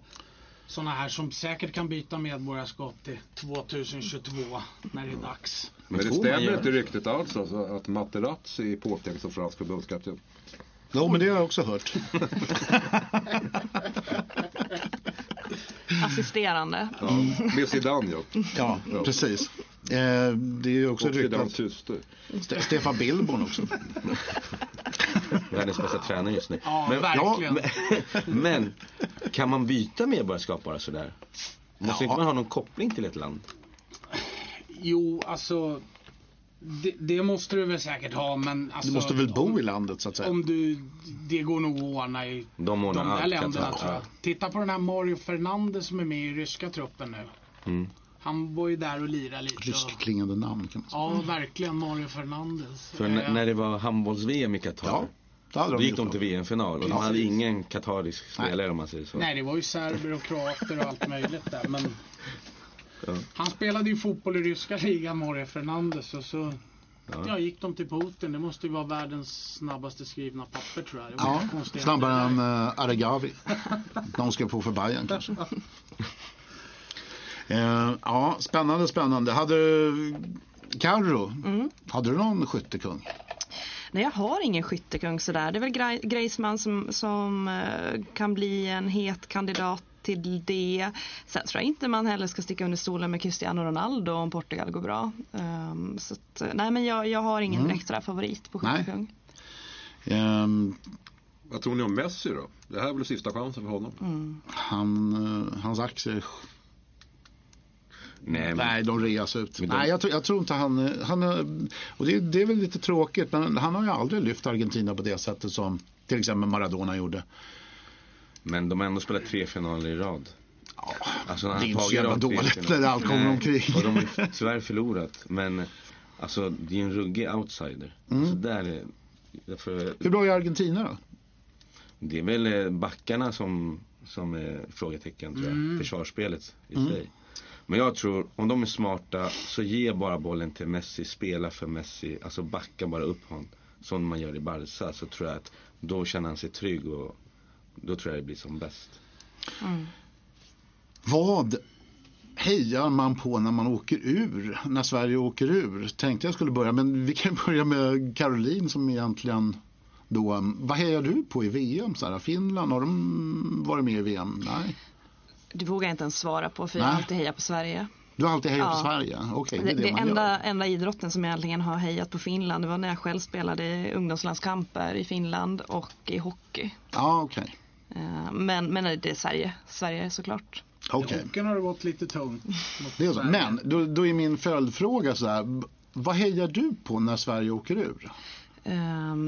sådana här som säkert kan byta medborgarskap till 2022 när det är dags. Men det stämmer inte riktigt alls alltså, att Materazzi är påtänkt som fransk förbundskapten. Jo, men det har jag också hört. Assisterande. Ja, med Zidane ja. Ja, Ja. precis. Eh, det är ju också Och ryktat. syster. Ste- Stefan Billborn också. Världens bästa tränare just nu. Ja, men, verkligen. men, men kan man byta medborgarskap bara sådär? Måste Ja. inte man ha någon koppling till ett land? Jo, alltså det, det måste du väl säkert ha men alltså, Du måste väl bo om, i landet så att säga. om du, det går nog att ordna i De ordnar de där allt, länderna tror jag. Titta på den här Mario Fernandez som är med i ryska truppen nu. Mm. Han var ju där och lirade lite. och- Ryskklingande namn kan man säga. Ja, verkligen Mario Fernandez. För Eh, n- när det var handbolls-VM i Qatar. Ja, Då de gick de då. till VM-final och de hade ingen katarisk spelare om man säger så. Nej, det var ju serber och kroater och allt möjligt där. Men Ja. han spelade ju fotboll i ryska ligan, Mario Fernandez. Och så Ja. ja. gick de till Putin. Det måste ju vara världens snabbaste skrivna papper tror jag. Det var Ja, snabbare än uh, Aregawi. De ska få för Bayern kanske. Eh, ja, spännande, spännande. Hade Carro, hade du någon skyttekung? Nej, jag har ingen skyttekung sådär. Det är väl Gra- Griezmann som, som eh, kan bli en het kandidat till det. Sen tror jag inte man heller ska sticka under stolen med Cristiano Ronaldo om Portugal går bra. Ehm, så att, nej, men jag, jag har ingen direkt sådär favorit på skyttekung. Ehm, Vad tror ni om Messi då? Det här är väl sista chansen för honom? han, eh, hans aktier, Nej, men, nej de reas ut. De- Nej, jag, tror- jag tror inte han, han eh, och det, det är väl lite tråkigt, men han har ju aldrig lyft Argentina på det sättet som till exempel Maradona gjorde. Men de har ändå spelat tre finaler i rad. Alltså, han det är inte så jävla dåligt när allt kommer omkring. Och de har tyvärr förlorat. Men alltså det är en ruggig outsider. Mm. Så där är, därför, Hur bra är Argentina då? det är väl eh, backarna som, som är frågetecken tror jag. Försvarsspelet i Mm. sig. Men jag tror, om de är smarta så ge bara bollen till Messi, spela för Messi, alltså backa bara upp honom. Som man gör i Barca så tror jag att då känner han sig trygg och då tror jag det blir som bäst. Vad hejar man på när man åker ur? När Sverige åker ur? Tänkte jag skulle börja, men vi kan börja med Caroline som egentligen då, vad hejar du på i VM? Så här, Finland, har de varit med i VM? Nej. Det vågar jag inte ens svara på för jag Nej. har alltid hejat på Sverige. Du har alltid hejat på Ja. Sverige? Okej, det är det, det enda, enda idrotten som jag egentligen har hejat på Finland det var när jag själv spelade ungdomslandskamper i Finland och i hockey. Ja, okej. Eh, Men, men det är Sverige, Sverige såklart. Okej. Hockeyn har det gått lite tungt. Det är så. Men då, då är min följdfråga så här. Vad hejar du på när Sverige åker ur?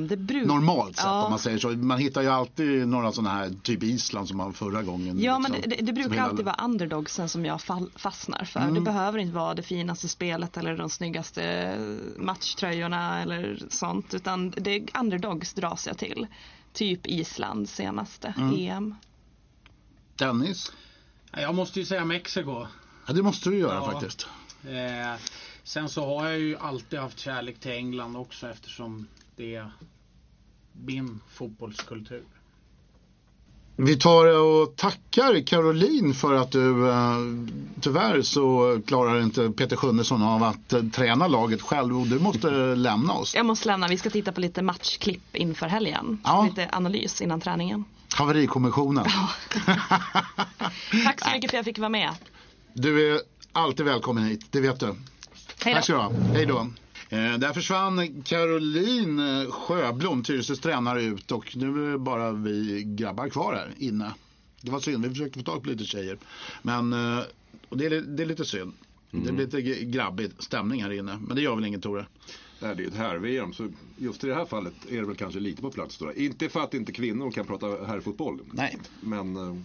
Det bruk... Normalt sett Ja. om man säger så. Man hittar ju alltid några sådana här, typ Island som man förra gången. Ja men liksom, det, det som brukar hela- alltid vara underdogsen som jag fall, fastnar för. Mm. Det behöver inte vara det finaste spelet eller de snyggaste matchtröjorna eller sånt. Utan det är underdogs dras jag till. Typ Island senaste Mm. EM. Dennis? Jag måste ju säga Mexiko. Ja, det måste du göra Ja. faktiskt. Eh, sen så har jag ju alltid haft kärlek till England också eftersom det är min fotbollskultur. Vi tar och tackar Caroline för att du eh, tyvärr så klarar inte Peter Sjunnesson av att eh, träna laget själv och du måste lämna oss. Jag måste lämna, vi ska titta på lite matchklipp inför helgen. Ja. Lite analys innan träningen. Haverikommissionen. Tack så mycket för att jag fick vara med. Du är alltid välkommen hit, det vet du. Hej Tack då. ska du ha. Hej då. Eh, där försvann Caroline eh, Sjöblom, Tyresös tränare, ut och nu är det bara vi grabbar kvar här inne. Det var synd, vi försökte få tag på lite tjejer. Men eh, och det, är, det är lite synd. Det blir lite g- grabbig stämning här inne. Men det gör väl inget Tore? Nej, det är ju ett här-VM, så just i det här fallet är det väl kanske lite på plats. Då. Inte för att inte kvinnor kan prata herrfotboll. Nej. Men,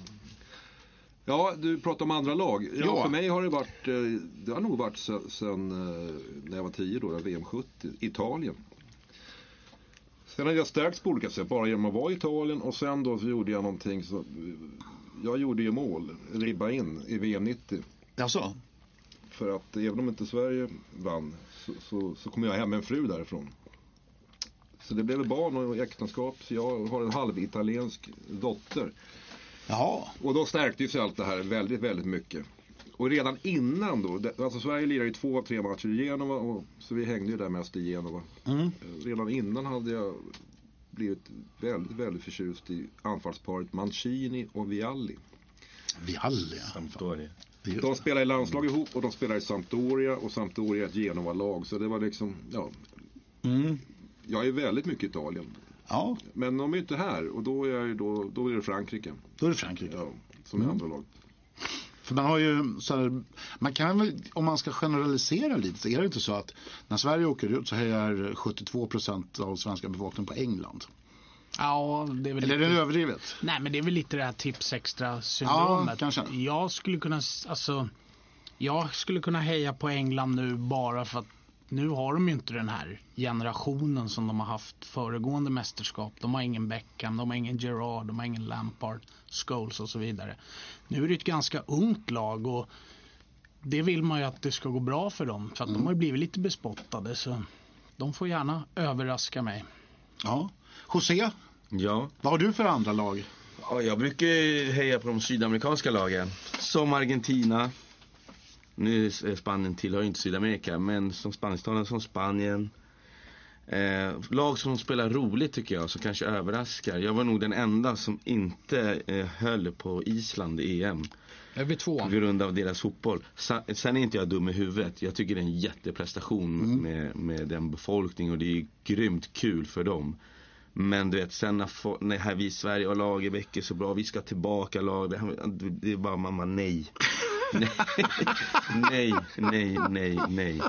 ja, du pratar om andra lag. Ja, Ja. För mig har det varit, eh, det har nog varit sen eh, när jag var 10 då, VM 70, Italien. Sen hade jag stärkts på olika sätt, bara genom att vara i Italien och sen då så gjorde jag någonting så, jag gjorde ju mål, ribba in i VM 90. Jaså? För att även om inte Sverige vann så, så, så kom jag hem med en fru därifrån. Så det blev barn och äktenskap. Så jag har en halvitaliensk dotter. Jaha. Och då stärktes ju allt det här väldigt, väldigt mycket. Och redan innan då, det- alltså Sverige lirade ju två av tre matcher i Genova. Och, så vi hängde ju där mest i Genova. Mm. Eh, Redan innan hade jag blivit väldigt, väldigt förtjust i anfallsparet Mancini och Vialli. Vialli. Sampdoria. De spelar i landslag ihop och de spelar i Sampdoria och Sampdoria är ett Genova-lag. Så det var liksom, ja. Mm. Jag är väldigt mycket Italien. Ja, Men de är inte här och då är, jag ju då, då är det Frankrike. då är det Frankrike. Ja, som är andra lag. För man har ju så här, man kan väl, om man ska generalisera lite, så är det inte så att när Sverige åker ut så hejar 72 procent av svenska befolkningen på England. Ja, det är väl Eller är lite... det överdrivet? Nej, men det är väl lite det här tips extra syndromet. Ja, kanske. Jag skulle kunna, alltså, jag skulle kunna heja på England nu bara för att nu har de ju inte den här generationen som de har haft föregående mästerskap. De har ingen Beckham, de har ingen Gerard, de har ingen Lampard, Scholes och så vidare. Nu är det ett ganska ungt lag och det vill man ju att det ska gå bra för dem. För att de har ju blivit lite bespottade så de får gärna överraska mig. Ja. José, Ja. vad har du för andra lag? ja, jag brukar heja på de sydamerikanska lagen. Som Argentina. Nu är Spanien tillhör inte Sydamerika, men som spansktalande som Spanien. Eh, lag som spelar roligt tycker jag, som kanske överraskar. Jag var nog den enda som inte eh, höll på Island i EM. Är vi två? På grund av deras fotboll. Sa- Sen är inte jag dum i huvudet. Jag tycker det är en jätteprestation med, med den befolkningen och det är grymt kul för dem. Men du vet, sen när, när här vi i Sverige och Lagerbäck är så bra, vi ska tillbaka Lagerbäck. Det är bara mamma nej. Nej, nej, nej, nej.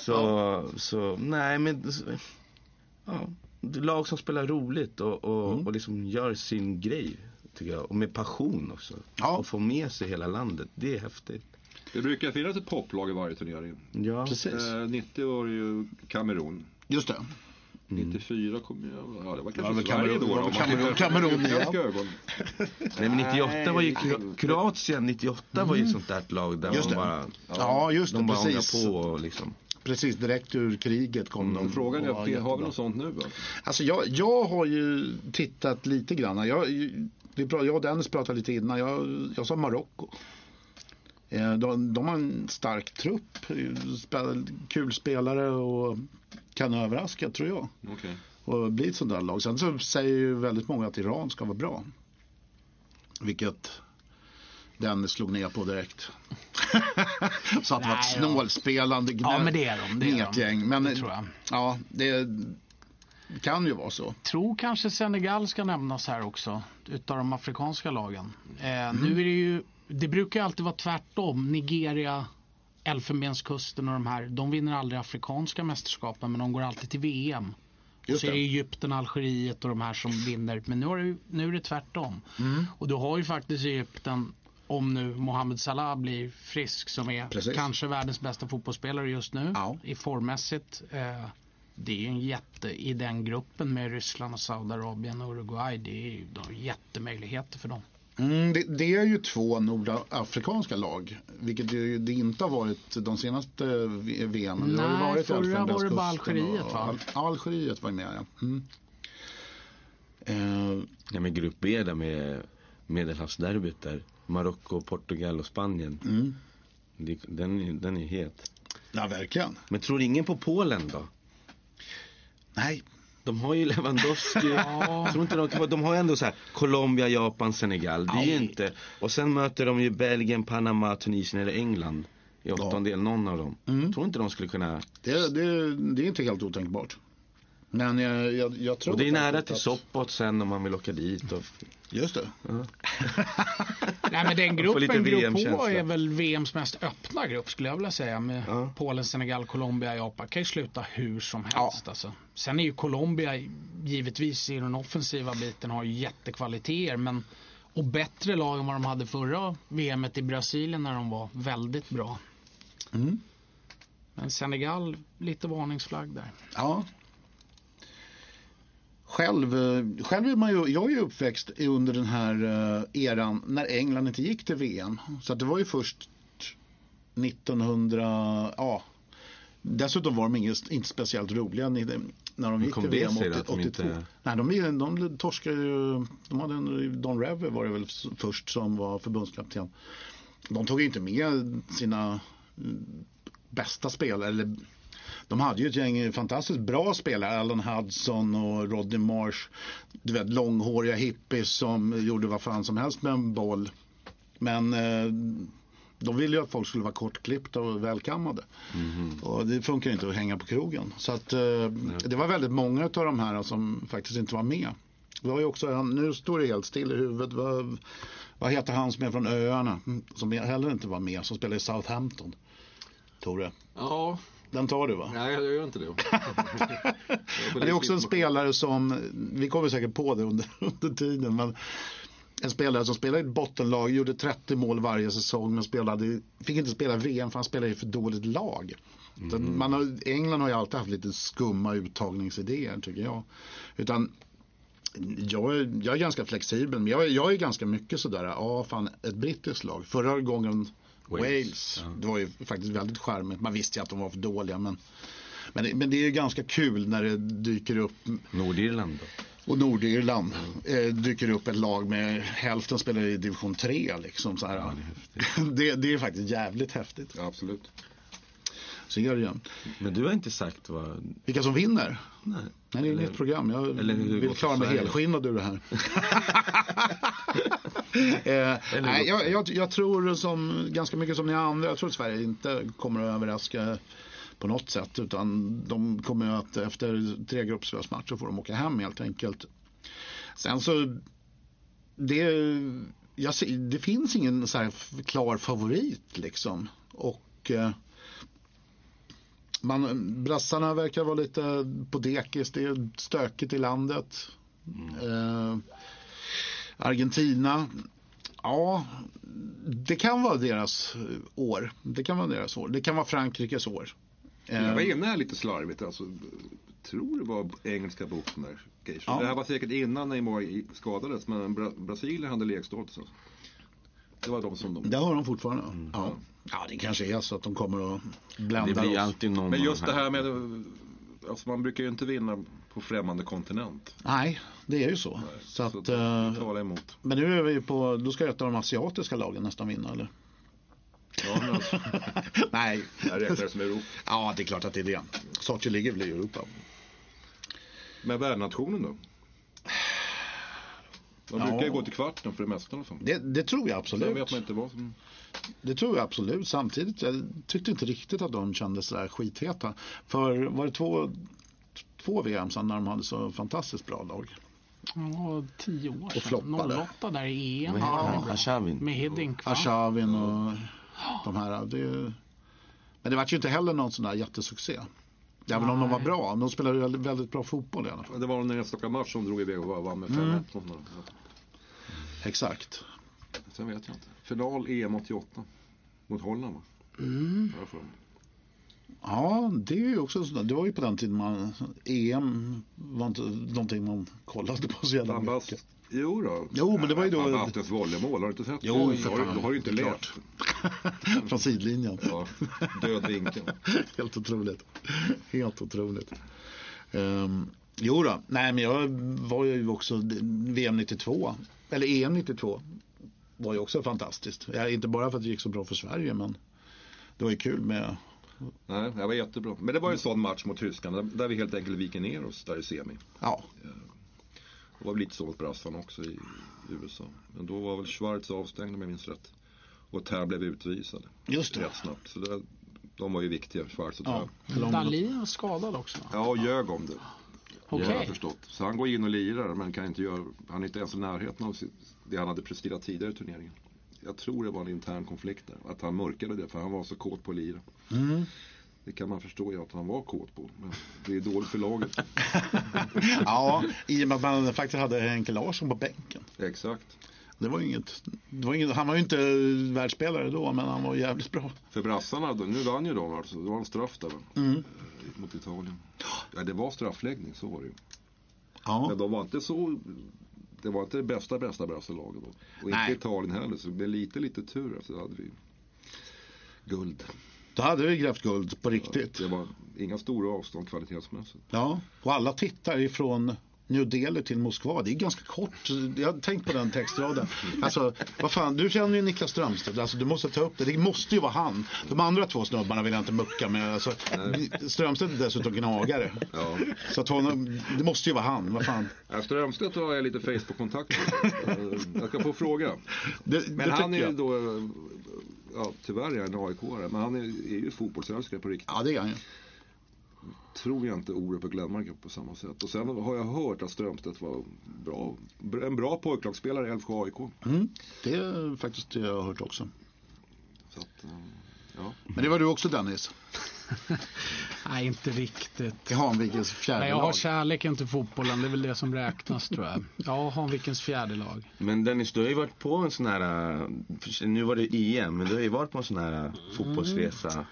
Så, så nej men, ja. Lag som spelar roligt och, och, och liksom gör sin grej. Tycker jag. Och med passion också. Ja. Och få med sig hela landet. Det är häftigt. Det brukar finnas ett poplag i varje turnering. Ja. Precis. Eh, 90 var det ju Kamerun. Just det. 94 kom jag, ja det var Ja, kanske men Sverige då. då, Kamerun- Kamerun, ja. Nej men 98 var ju Kro- Kroatien 98 var ju ett sånt där lag där Just man det. bara Ja, just det, De bara precis. på och liksom Precis, direkt ur kriget kom de. Frågan är, har vi något sånt nu? Alltså? Alltså jag, jag har ju tittat lite grann. Jag, jag och Dennis pratade lite innan. Jag, jag sa Marocko. Eh, De, de har en stark trupp, spel, kul spelare och kan överraska tror jag. Okej. Och bli ett sånt där lag. Sen så säger ju väldigt många att Iran ska vara bra. Vilket den slog ner på direkt. så att det var ett snålspelande Ja, men det är de, det är de. Men Det tror jag. ja, det kan ju vara så. tror kanske Senegal ska nämnas här också. Utav de afrikanska lagen. Eh, Mm. Nu är det ju, det brukar alltid vara tvärtom. Nigeria, Elfenbenskusten och de här. De vinner aldrig afrikanska mästerskapen men de går alltid till VM. Och Just så är det. Egypten, Algeriet och de här som vinner. Men nu är det, nu är det tvärtom. Mm. Och du har ju faktiskt Egypten om nu Mohamed Salah blir frisk som är Precis. kanske världens bästa fotbollsspelare just nu Ja. i formmässigt. Eh, det är ju en jätte i den gruppen med Ryssland och Saudiarabien och Uruguay. Det är de har jättemöjligheter för dem. Mm, det, det är ju två nordafrikanska lag. Vilket ju det inte har varit de senaste V- VM. Det har ju Nej, varit förra var det bara Algeriet, och- va? Al- Algeriet var med ja. Mm. Eh, Ja men grupp B där med Medelhavsderbyt där. Marocko, Portugal och Spanien. mm. Det, den, är- den är het. Ja, verkligen. Men tror ingen på Polen då? Nej, De har ju Lewandowski. tror inte de, kan de har ändå så här Colombia, Japan, Senegal. Det är ju inte. Och sen möter de ju Belgien, Panama, Tunisien eller England. I åttondel, någon av dem. Mm. Tror inte de skulle kunna. det, det, det är inte helt otänkbart. Men jag, jag, jag tror Och det är nära till att- Sopot sen om man vill åka dit. Och, Just det. Nej men den gruppen, grupp H är väl VMs mest öppna grupp skulle jag vilja säga. Med Ja. Polen, Senegal, Colombia, Japan. Kan ju sluta hur som helst alltså. Sen är ju Colombia givetvis i den offensiva biten har ju jättekvaliteter. Men, och bättre lag än vad de hade förra VMet i Brasilien när de var väldigt bra. Mm. Men Senegal, lite varningsflagg där. Ja. Själv, eh, själv är man ju, jag är ju uppväxt under den här eh, eran när England inte gick till VM. Så det var ju först 1900, ja. Dessutom var de inget, inte speciellt roliga när de gick till VM sig 80, att de 82. inte- Nej, de, de torskade ju, de hade en, Don Revy var det väl först som var förbundskapten. De tog ju inte med sina mm, bästa spelare, eller de hade ju ett gäng fantastiskt bra spelare, Alan Hudson och Rodney Marsh. Du vet långhåriga hippies som gjorde vad fan som helst med en boll. Men eh, de ville ju att folk skulle vara kortklippta och välkammade. Och det funkar inte att hänga på krogen. Så att eh, det var väldigt många av de här som faktiskt inte var med. Det var ju också, nu står det helt still i huvudet. Vad, vad heter han som är från öarna? mm, Som heller inte var med, som spelar i Southampton. Tore. Ja, Den tar du va? nej jag gör inte det. Men det är också en spelare som, vi kommer säkert på det under, under tiden, men en spelare som spelade i ett bottenlag, gjorde 30 mål varje säsong men spelade, fick inte spela VM för han spelade i för dåligt lag. Att Man har, England har ju alltid haft lite skumma uttagningsidéer tycker jag. Utan jag är, jag är ganska flexibel, men jag, är- jag är ganska mycket sådär, ja fan ett brittiskt lag. Förra gången Wales, Wales, ja. det var ju faktiskt väldigt charmigt. Man visste ju att de var för dåliga men men det, men det är ju ganska kul när det dyker upp Nordirland då? och Nordirland eh, dyker upp ett lag med hälften spelar i division 3 liksom så här. det, det är faktiskt jävligt häftigt. Ja, absolut. Så är det ju. Men du har inte sagt vad... Vilka som vinner? Nej. Nej, det är Eller- inget program. Jag eller det vill klara mig helskinnad ur det här. eh, nej, jag, jag, jag tror som, ganska mycket som ni andra. Jag tror att Sverige inte kommer att överraska på något sätt. Utan de kommer att efter tre gruppspelsmatcher får de åka hem helt enkelt. Sen så det, jag det finns ingen så här klar favorit liksom. Och eh, man, brassarna verkar vara lite på dekis. Det är stökigt i landet. Eh, Argentina. Ja, det kan vara deras år. Det kan vara deras år. Det kan vara Frankrikes år. Eh, Jag var inne här lite slarvigt. Alltså, tror det var engelska där. Geisha. Ja. Det här var säkert innan Neymar skadades. Men Bra Brasilien hade lekstatus. Alltså. Det var de som de... det har de fortfarande. Ja. ja, det kanske är så att de kommer att blända Det blir oss. alltid någon Men just de det här med... Alltså man brukar ju inte vinna på främmande kontinent. Nej, det är ju så. Så att, det eh, talar emot. men nu är vi på, då ska ett av de asiatiska lagen nästan vinna eller? Ja, men alltså, Nej, jag räknar det som Europa. ja det är klart att det är det. Sochi ligger väl i Europa. Men värdnationen då? De Ja. brukar ju gå till kvarten för det mesta fall. Det, det tror jag Sen vet absolut. man inte vad som... Det tror jag absolut. Samtidigt, jag tyckte inte riktigt att de kändes sådär skitheta. För var det två, två VM sedan när de hade så fantastiskt bra lag? Ja, tio år Och sedan. floppade. 08 där i EM. Han? bra. Arshavin. Med Hiddink? Arshavin och de här. Det, men det var ju inte heller någon sån där jättesuccé. Även om de var bra. De spelade väldigt, bra fotboll i alla fall. Det var en enstaka match som drog iväg och vann med 5-1. Mm. Exakt. Sen vet jag inte. Final EM 88. Mot Holland va? Mm. Ja, det är ju också sådär. Det var ju på den tiden man EM var inte någonting man kollade på så jävla mycket. Jo då. Jo, men det var ju då- Van Bastens volleymål, har du inte sett Jo, det? för Då har, fan. du- har inte lärt. Från sidlinjen. Ja, död vinkel. Helt otroligt. Helt otroligt. Um, jo då, nej men jag var ju också VM 92, eller EM 92 var ju också fantastiskt. Inte bara för att det gick så bra för Sverige men det var ju kul med, Nej, det var jättebra. Men det var ju en sån match mot Tyskland där, där vi helt enkelt viker ner oss där i semi. ja, Det var väl lite så mot brassarna också i USA. Men då var väl Schwarz avstängd om jag minns rätt. Och Tär blev utvisad. just det. Rätt snabbt. Så det, de var ju viktiga, Schwarz och Tär. Ja, de- Dahlin var skadad också ja och ljög om det. Okej. Har jag förstått. Så han går in och lirar men kan inte göra, han är inte ens i närheten av sitt, det han hade presterat tidigare i turneringen. Jag tror det var en intern konflikt där. Att han mörkade det för han var så kåt på att lira. Mm. Det kan man förstå ju att han var kåt på. Men det är dåligt för laget. ja, i och med att man faktiskt hade Henke Larsson på bänken. Exakt. Det var inget, det var inget, han var ju inte världsspelare då men han var jävligt bra. För brassarna, då- nu vann ju de alltså. Det var en straff där? Mm. Mot Italien. Ja det var straffläggning, så var det ju. Ja. Men de var inte så det var inte det bästa bästa brasselaget då. Och inte Nej. Italien heller. Så med lite lite tur alltså, hade vi guld. Då hade vi grävt guld på riktigt. Det var inga stora avstånd kvalitetsmässigt. Ja, och alla tittar ifrån New Delhi till Moskva. Det är ganska kort. Jag har tänkt på den textraden. Alltså, vad fan, du känner ju Niklas Strömstedt. Alltså, du måste ta upp det. Det måste ju vara han. De andra två snubbarna vill jag inte mucka med. Alltså, Strömstedt är dessutom gnagare. Ja. Så att honom, det måste ju vara han. Vad fan. Ja, Strömstedt har jag lite Facebook-kontakt med. Jag ska få fråga. Det, Men det han är ju då, ja tyvärr är han AIK-are, men han är, är ju fotbollsälskare på riktigt. Ja, det är han ju. Tror jag inte Orup och Glenmark på samma sätt. Och sen har jag hört att Strömstedt var bra, en bra pojklagsspelare i Älvsjö AIK. Mm, det är faktiskt det jag har hört också. Så att, eh, ja. Men det var du också Dennis. Nej, inte riktigt. I Hanvikens fjärde Nej, jag har lag. kärleken till fotbollen. Det är väl det som räknas tror jag. Ja, Hanvikens fjärde lag. Men Dennis, du har ju varit på en sån här, äh, nu var det EM, men du har ju varit på en sån här äh, fotbollsresa.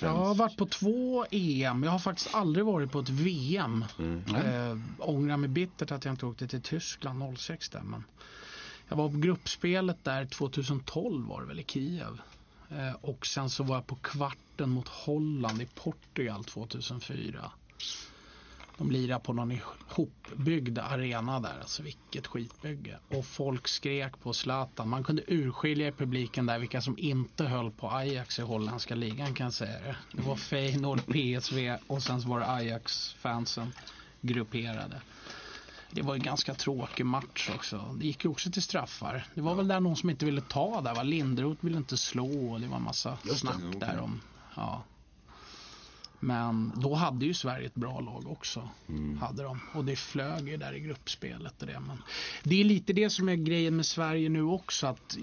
Jag har varit på två EM. Jag har faktiskt aldrig varit på ett VM. Mm. Eh, ångrar mig bittert att jag inte åkte till Tyskland 06 där. Men jag var på gruppspelet där 2012 var det väl i Kiev. Eh, och sen så var jag på kvarten mot Holland i Portugal 2004. De lirade på någon ihopbyggd arena där, alltså vilket skitbygge. Och folk skrek på Zlatan. Man kunde urskilja i publiken där vilka som inte höll på Ajax i holländska ligan kan jag säga det. Det var Feyenoord, PSV och sen så var det Ajax-fansen grupperade. Det var en ganska tråkig match också. Det gick ju också till straffar. Det var väl där någon som inte ville ta där va? Linderoth ville inte slå och det var en massa Just det, snack okej. där om. Ja. Men då hade ju Sverige ett bra lag också. Hade de. Och det flög ju där i gruppspelet och det. Men det är lite det som är grejen med Sverige nu också. Att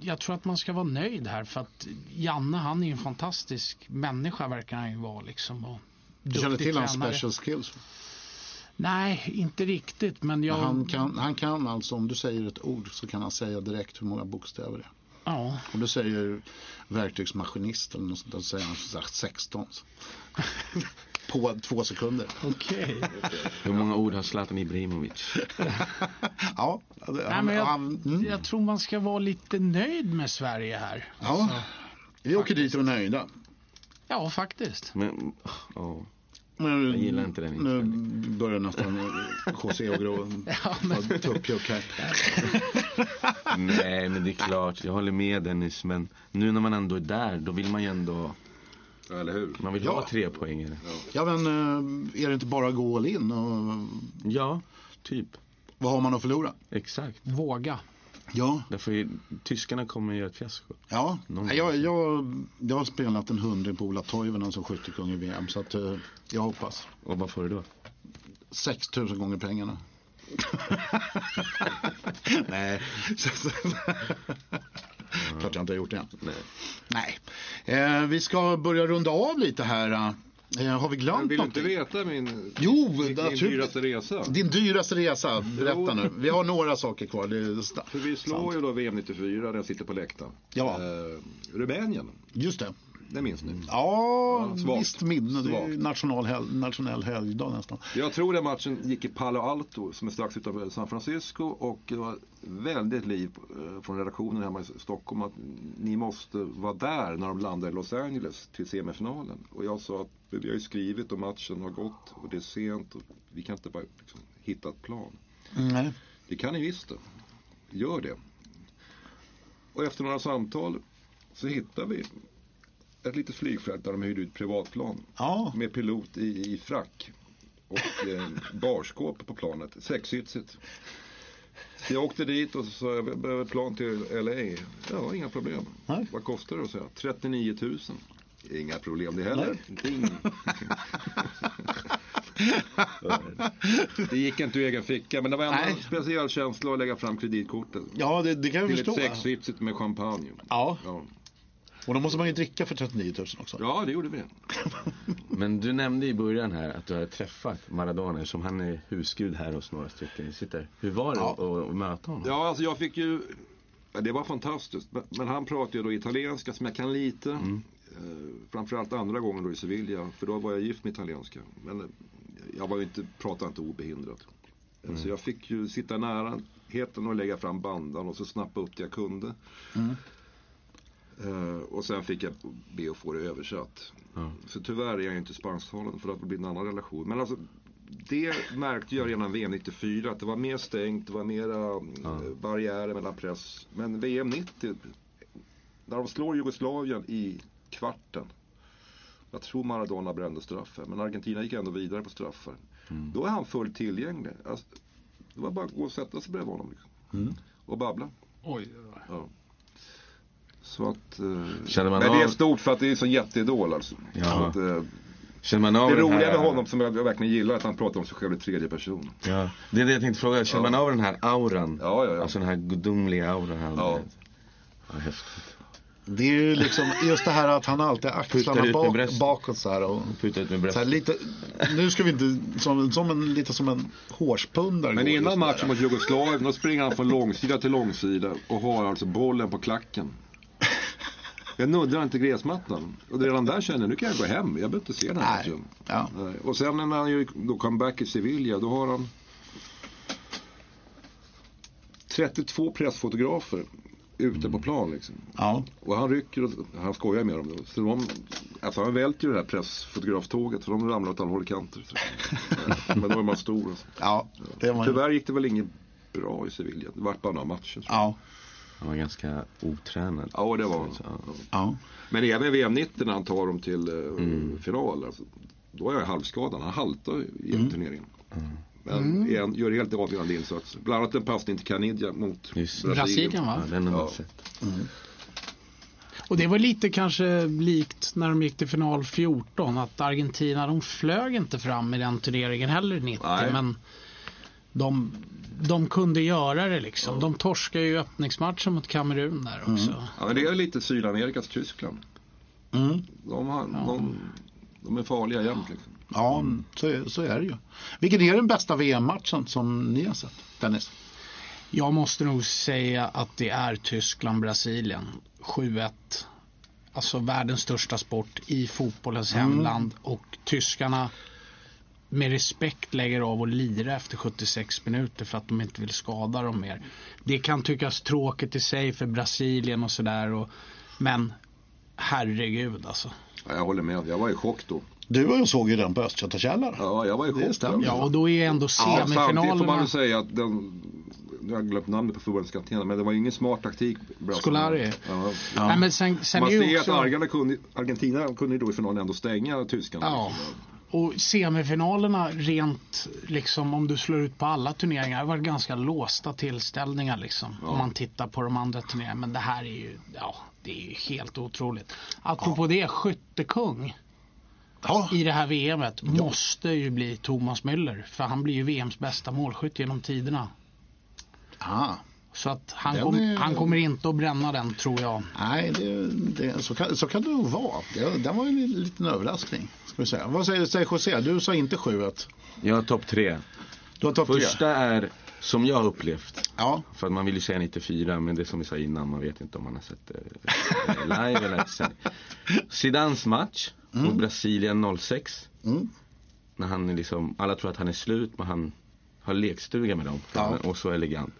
jag tror att man ska vara nöjd här. För att Janne han är ju en fantastisk människa verkar han ju vara liksom. Och Du känner till hans special skills? Nej, inte riktigt. Men jag... Han, kan, han kan alltså, om du säger ett ord så kan han säga direkt hur många bokstäver det är. Ja. Om du säger verktygsmaskinist eller något sånt så säger han här 16. På två sekunder. Okej. Hur många ord har Zlatan Ibrahimovic? ja, Nej, men jag, han, mm. jag tror man ska vara lite nöjd med Sverige här. ja. Vi åker dit och är nöjda. Ja, faktiskt. Men, ja. Nu, Jag gillar inte den Nu inställningen. börjar nästan José och Grå ta tuppjuck här. Nej men det är klart, jag håller med Dennis men nu när man ändå är där då vill man ju ändå, Eller hur? man vill Ja. ha tre poängare. Ja men eh, är det inte bara gå all in och Ja, typ. vad har man att förlora? Exakt. Våga. Ja, Därför är, tyskarna kommer göra ett fiasko. ja. Jag, jag, jag har spelat en hundring på Ola Toivonen som skyttekung i VM så att eh, jag hoppas. Och vad får du då? 6000 gånger pengarna. Nej. Klart jag inte har gjort det än. Nej. Nej. Eh, vi ska börja runda av lite här. Eh, har vi glömt Men vill du inte någonting? veta min, Jo, min naturligt. dyraste resa? Din dyraste resa, berätta Jo. nu. Vi har några saker kvar. Är För vi slår sant. ju då VM 94 när jag sitter på läktaren. Ja. Eh, Rumänien, Just det. Det minns ni. Ja, Ja, visst minne. Det är ju national, hel- nationell helgdag nästan. Jag tror den matchen gick i Palo Alto som är strax utanför San Francisco och det var väldigt liv eh, från redaktionen hemma i Stockholm att ni måste vara där när de landar i Los Angeles till semifinalen. Och jag sa att vi har ju skrivit och matchen har gått och det är sent och vi kan inte bara liksom, hitta ett plan. Nej. Det kan ni visst det. Gör det. Och efter några samtal så hittar vi ett litet flygfält där de hyrde ut privatplan Ja, med pilot i, i frack och eh, barskåp på planet, sexsitsigt. Så jag åkte dit och så sa jag, behöver plan till LA. Ja, inga problem. Nej. Vad kostar det? Så jag, 39 000. Inga problem det heller. Det gick inte ur egen ficka, men det var ändå Nej. en speciell känsla att lägga fram kreditkortet. ja det, det kan jag Till ett förstå. sexsitsigt med champagne. Ja, Ja. Och då måste man ju dricka för 39 000 också. ja, det gjorde vi. Men du nämnde i början här att du hade träffat Maradona som han är husgud här hos några stycken. Sitter. Hur var det Ja. att, att möta honom? Ja, alltså jag fick ju... Det var fantastiskt. Men, han pratade ju då italienska som jag kan lite. Eh, framförallt andra gången då i Sevilla. För då var jag gift med italienska. Men eh, jag var ju inte, pratade inte obehindrat. Eh, Så jag fick ju sitta nära heten och lägga fram bandan och så snappa upp det jag kunde. Eh, och sen fick jag be att få det översatt. Ja. Så tyvärr är jag inte spansktalande för att det blir en annan relation. Men alltså, det märkte jag redan VM 94 att det var mer stängt, det var mera eh, barriärer mellan press. Men VM 90, när de slår Jugoslavien i kvarten. Jag tror Maradona brände straffar, men Argentina gick ändå vidare på straffar. Då är han fullt tillgänglig. Alltså, det var bara att gå och sätta sig bredvid honom. Liksom. Och babbla. Oj. Ja. Så att, eh, Känner man men det är av- stort för att det är så jätteidol alltså. Ja. Så att, eh, Känner man av det roliga här... med honom som jag verkligen gillar är att han pratar om sig själv i tredje person. Ja, det är det jag tänkte fråga. Känner man av den här auran? Ja, ja, ja. Alltså den här gudomliga auran han Ja. ja, häftigt. Det är ju liksom just det här att han alltid axlarna ut bak, bakåt så här. Och, Puta ut med så här lite, nu ska vi inte, som, som en, lite som en hårspundare. Men innan matchen mot Jugoslavien då springer han från långsida till långsida och har alltså bollen på klacken. Jag nuddar inte gräsmattan. Och redan där känner jag nu kan jag gå hem. Jag behöver inte se den här matchen. Ja. Och sen när han då comeback i Sevilla då har han 32 pressfotografer ute på plan liksom. Ja. Och han rycker och han skojar med dem. Då. Så de, alltså han välter ju det här pressfotograftåget för de ramlar åt alla håll kanter. Så. Men då är man stor. Alltså. Ja, det var Tyvärr gick det väl inget bra i Sevilla. Det vart bara några matcher. Ja, Han var ganska otränad. Ja, det var han. Ja. ja. Men även VM 90 när han tar dem till eh, final. Alltså, då är jag halvskadad. Han haltar i Mm. turneringen. Men igen, gör helt avgörande insatser. Bland annat en passning till Canidia mot Just. Brasilien. Brasilien va? Ja, den har man Ja. sett. Och det var lite kanske likt när de gick till final 14 att Argentina de flög inte fram i den turneringen heller 90 Nej. men de, de kunde göra det liksom. De torskade ju öppningsmatchen mot Kamerun där också. Ja, men det är lite Sydamerikas Tyskland. Mm. De, har, de, de är farliga jämt. Liksom. Ja, så, är- så är det ju. Vilken är den bästa VM-matchen som ni har sett, Dennis? Jag måste nog säga att det är Tyskland-Brasilien 7-1. Alltså världens största sport i fotbollens hemland och tyskarna med respekt lägger av och lira efter 76 minuter för att de inte vill skada dem mer. Det kan tyckas tråkigt i sig för Brasilien och sådär men herregud alltså. Ja, jag håller med. Jag var i chock då. Du och jag såg ju den på Östgötakällar. Ja, jag var i chock. stämmer. Ja, och då är ändå Ja, samtidigt får man semifinalerna väl säga att den, jag har glömt namnet på förbundskaptenen, men det var ingen smart taktik. Scolari. Ja. Nej, men sen, sen Man ju ser också... att Argentina kunde, Argentina kunde ju då i finalen ändå stänga tyskarna. Ja. Och semifinalerna rent liksom om du slår ut på alla turneringar har varit ganska låsta tillställningar liksom. Om man tittar på de andra turneringarna. Men det här är ju, ja, det är ju helt otroligt. Apropå det, skyttekung Ja, i det här VMet måste ju bli Thomas Müller. För han blir ju VMs bästa målskytt genom tiderna. ah. Så att han, kom, är- han kommer inte att bränna den tror jag. Nej, det, det, så, kan, så kan det nog vara. Det, den var ju en liten överraskning. Ska vi säga. Vad säger, säger José? Du sa inte 7-1. Jag har topp tre. Du har topp tre. Första är, som jag har upplevt, Ja, för att man vill ju säga 94 men det är som vi sa innan, man vet inte om man har sett det eh, live eller sen. Zidans match mot Brasilien 06. Mm. När han är liksom, alla tror att han är slut men han har lekstuga med dem. Ja. Och så elegant.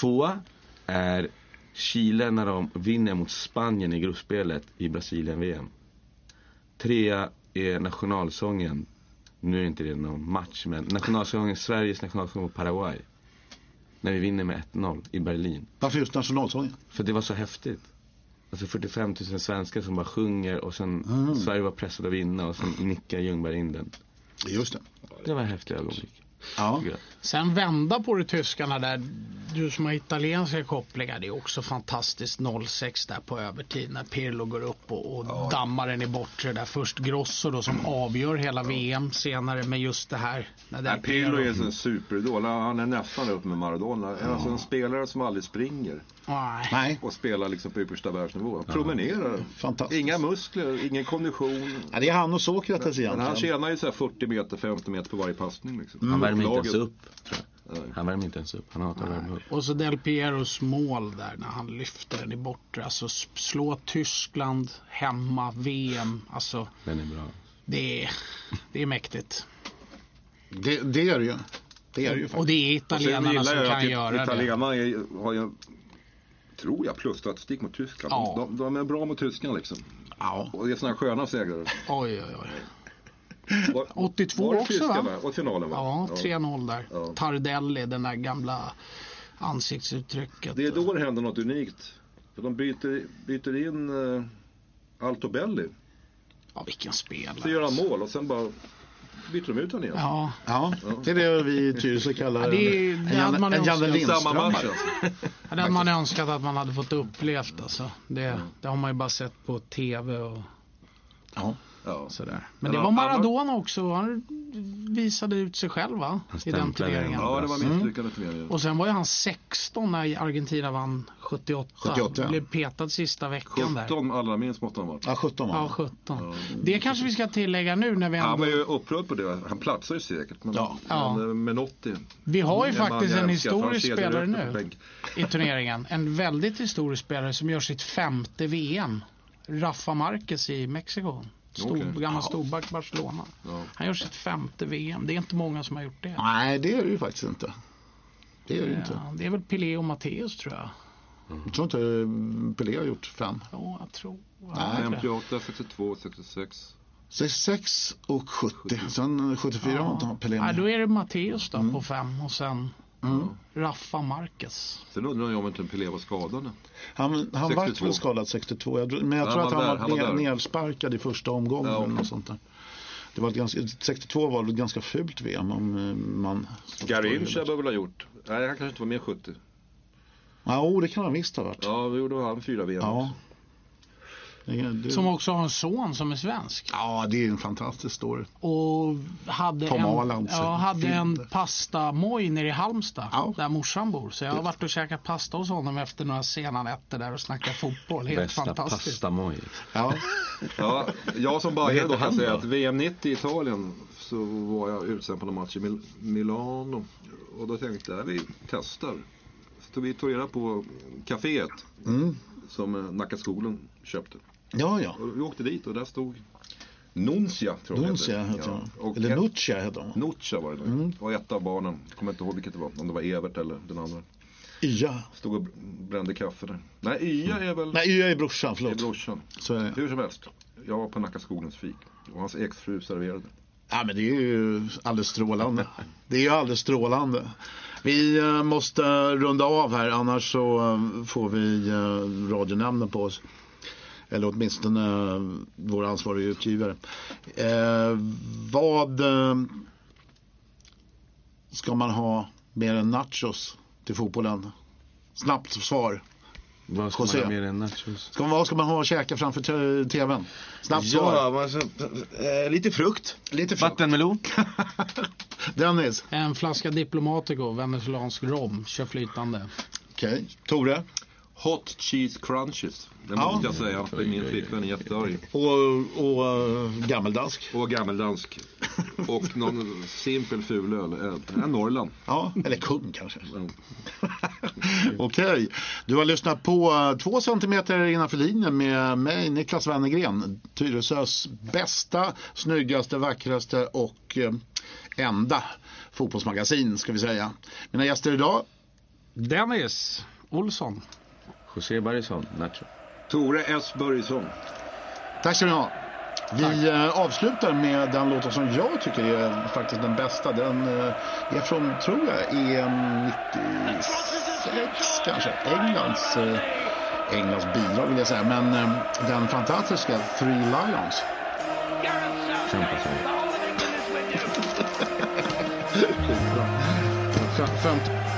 Tvåa är Chile när de vinner mot Spanien i gruppspelet i Brasilien-VM. Trea är nationalsången. Nu är inte det någon match men nationalsången, Sveriges nationalsång mot Paraguay. När vi vinner med 1-0 i Berlin. varför just nationalsången? För det var så häftigt. Alltså 45 000 svenskar som bara sjunger och sen Sverige var pressade att vinna och sen nickar Ljungberg in den. Just det. Det var ett häftigt ögonblick. Ja. Sen vända på det tyskarna där. Du som har italienska kopplingar. Det är också fantastiskt 06 där på övertid när Pirlo går upp och, och dammar den i bortre där. Först Grosso då som avgör hela VM senare med just det här. När Nej, Del Pirlo är en superidol. Han är nästan upp med Maradona. Alltså en spelare som aldrig springer Nej. Nej, och spelar liksom på yppersta världsnivå. Promenerar. fantastiskt. Inga muskler, ingen kondition. Ja, det är han och Sokrates Men han egentligen. tjänar ju så här 40 meter, 50 meter på varje passning. Liksom. Han värmer inte ens upp. Han värmer inte ens upp. Han hatar att värma upp. Och så Del Pieros mål där när han lyfter den i bortre. Alltså slå Tyskland hemma, VM. Alltså Den är bra. det är, det är mäktigt. Det, det är det ju. Det är det ju Och det är italienarna som kan att göra det. italienarna har ju, tror jag, plusstatistik mot Tyskland. Ja. De, de är bra mot tyskarna liksom. Ja. Och det är såna här sköna segrare. Oj, oj, oj. Var, 82 var det också, tyska, va? Och finalen va? Ja, 3-0 där. Ja. Tardelli, den där gamla ansiktsuttrycket. Det är då det händer något unikt. För de byter, byter in uh, Altobelli. Ja, vilken spelare. Så gör han mål och sen bara byter de ut honom igen. Ja, Ja, det är det vi i Tyresö kallar Ja, det är- en, det en, Janne Lindström. alltså. det hade man önskat att man hade fått upplevt alltså. Det, det har man ju bara sett på tv och Ja. Ja. sådär. Men Ja, det var Maradona också. Han visade ut sig själv va? Han I den turneringen. ja, det var misslyckande turneringen. Och sen var ju han 16 när Argentina vann 78. 78, ja. Blev petad sista veckan där. 17 allra minst måste han vara. Ja, 17 Ja, var 17. Det kanske vi ska tillägga nu när vi Han ändå... var ju upprörd på det. Han platsar ju säkert. Men, Ja. Ja. men eh, Menotti. Vi har ju en faktiskt en han historisk spelare nu i turneringen. En väldigt historisk spelare som gör sitt femte VM. Rafa Marquez i Mexiko. Stor, Okej. Gammal storback Barcelona. Ja. Han gör sitt femte VM. Det är inte många som har gjort det. Nej, det är det ju faktiskt inte. Det är det inte. Ja, det är väl Pelé och Matteus tror jag. Jag tror inte Pelé har gjort fem. Ja, jag tror. Nej, Ja, 58, 62, 66. 66 och 70. Sen 74 var inte Pelé Nej, med. då är det Matteus Mm. då på fem och sen Rafa Marquez. Sen undrar jag om inte Pelé var skadad. Han, han var 62. väl skadad 62. Jag, men jag Ja, tror han att han där, var, han var nedsparkad i första omgången. Ja, eller något sånt där. Det var ett ganska, 62 var det ett ganska fult VM om eh, man... Garincha bör väl ha gjort. Nej, han kanske inte var med 70. Ja, oh, det kan han visst ha varit. Ja, då gjorde han fyra VM. Ja. Det, det, Som också har en son som är svensk. ja, det är en fantastisk story. Och hade Tom en, Aland, ja, hade en pasta-moj nere i Halmstad. Ja. Där morsan bor. Så jag har varit och käkat pasta hos honom efter några sena nätter där och snackat fotboll. Helt Bästa fantastiskt. pastamoj. Ja, Ja, jag som heter då kan säga att VM 90 i Italien så var jag utsänd på någon match i Mil- Milano. Och då tänkte jag, vi testar. Så vi tog reda på kaféet mm. som eh, Nackaskolan köpte. Ja, ja. Och vi åkte dit och där stod Nuncia tror jag Nuncia det heter Ja. Och Eller ett- Nuccia heter han. Nuccia var det. Mm. Och ett av barnen, jag kommer inte ihåg vilket det var, om det var Evert eller den andra. Ia. Stod och brände kaffe där. Nej, Ia är väl Nej, Ia är brorsan, är förlåt. brorsan. Så är det. Hur som helst. Jag var på Nacka Skoglunds fik och hans exfru serverade. Ja, men det är ju alldeles strålande. Det är ju alldeles strålande. Vi eh, måste runda av här annars så eh, får vi eh, radionämnden på oss. Eller åtminstone eh, vår ansvariga utgivare. Eh, vad eh, ska man ha mer än nachos till fotbollen? Snabbt svar. Vad ska José. man ha mer än nachos? Ska, vad ska man ha och käka framför tvn? Snabbt Ja, svar. man ska, eh, lite frukt. Lite frukt. Vattenmelon. Dennis. En flaska Diplomatico, venezuelansk rom, kör flytande. Okej. Tore. Hot cheese crunches. Det Ja. måste jag säga. För min flickvän är jättearg. Och, och uh, gammeldansk. Och gammeldansk. Och någon simpel fulöl. Eh, En Norrland. Ja, eller kung kanske. Mm. Okej, du har lyssnat på eh, två centimeter innanför linjen med mig, Niklas Wennergren. Tyresös bästa, snyggaste, vackraste och eh, enda fotbollsmagasin ska vi säga. Mina gäster idag, Dennis Olsson. José Barrison, nacho. Tore S Börjesson. tack ska ni ha. Vi eh, avslutar med den låten som jag tycker är faktiskt den bästa. Den eh, är från, tror jag, EM 96 kanske. Englands, eh, Englands bidrag vill jag säga. Men den fantastiska Three Lions. Kämpa så. Fem-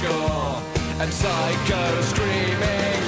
score. And Psycho screaming.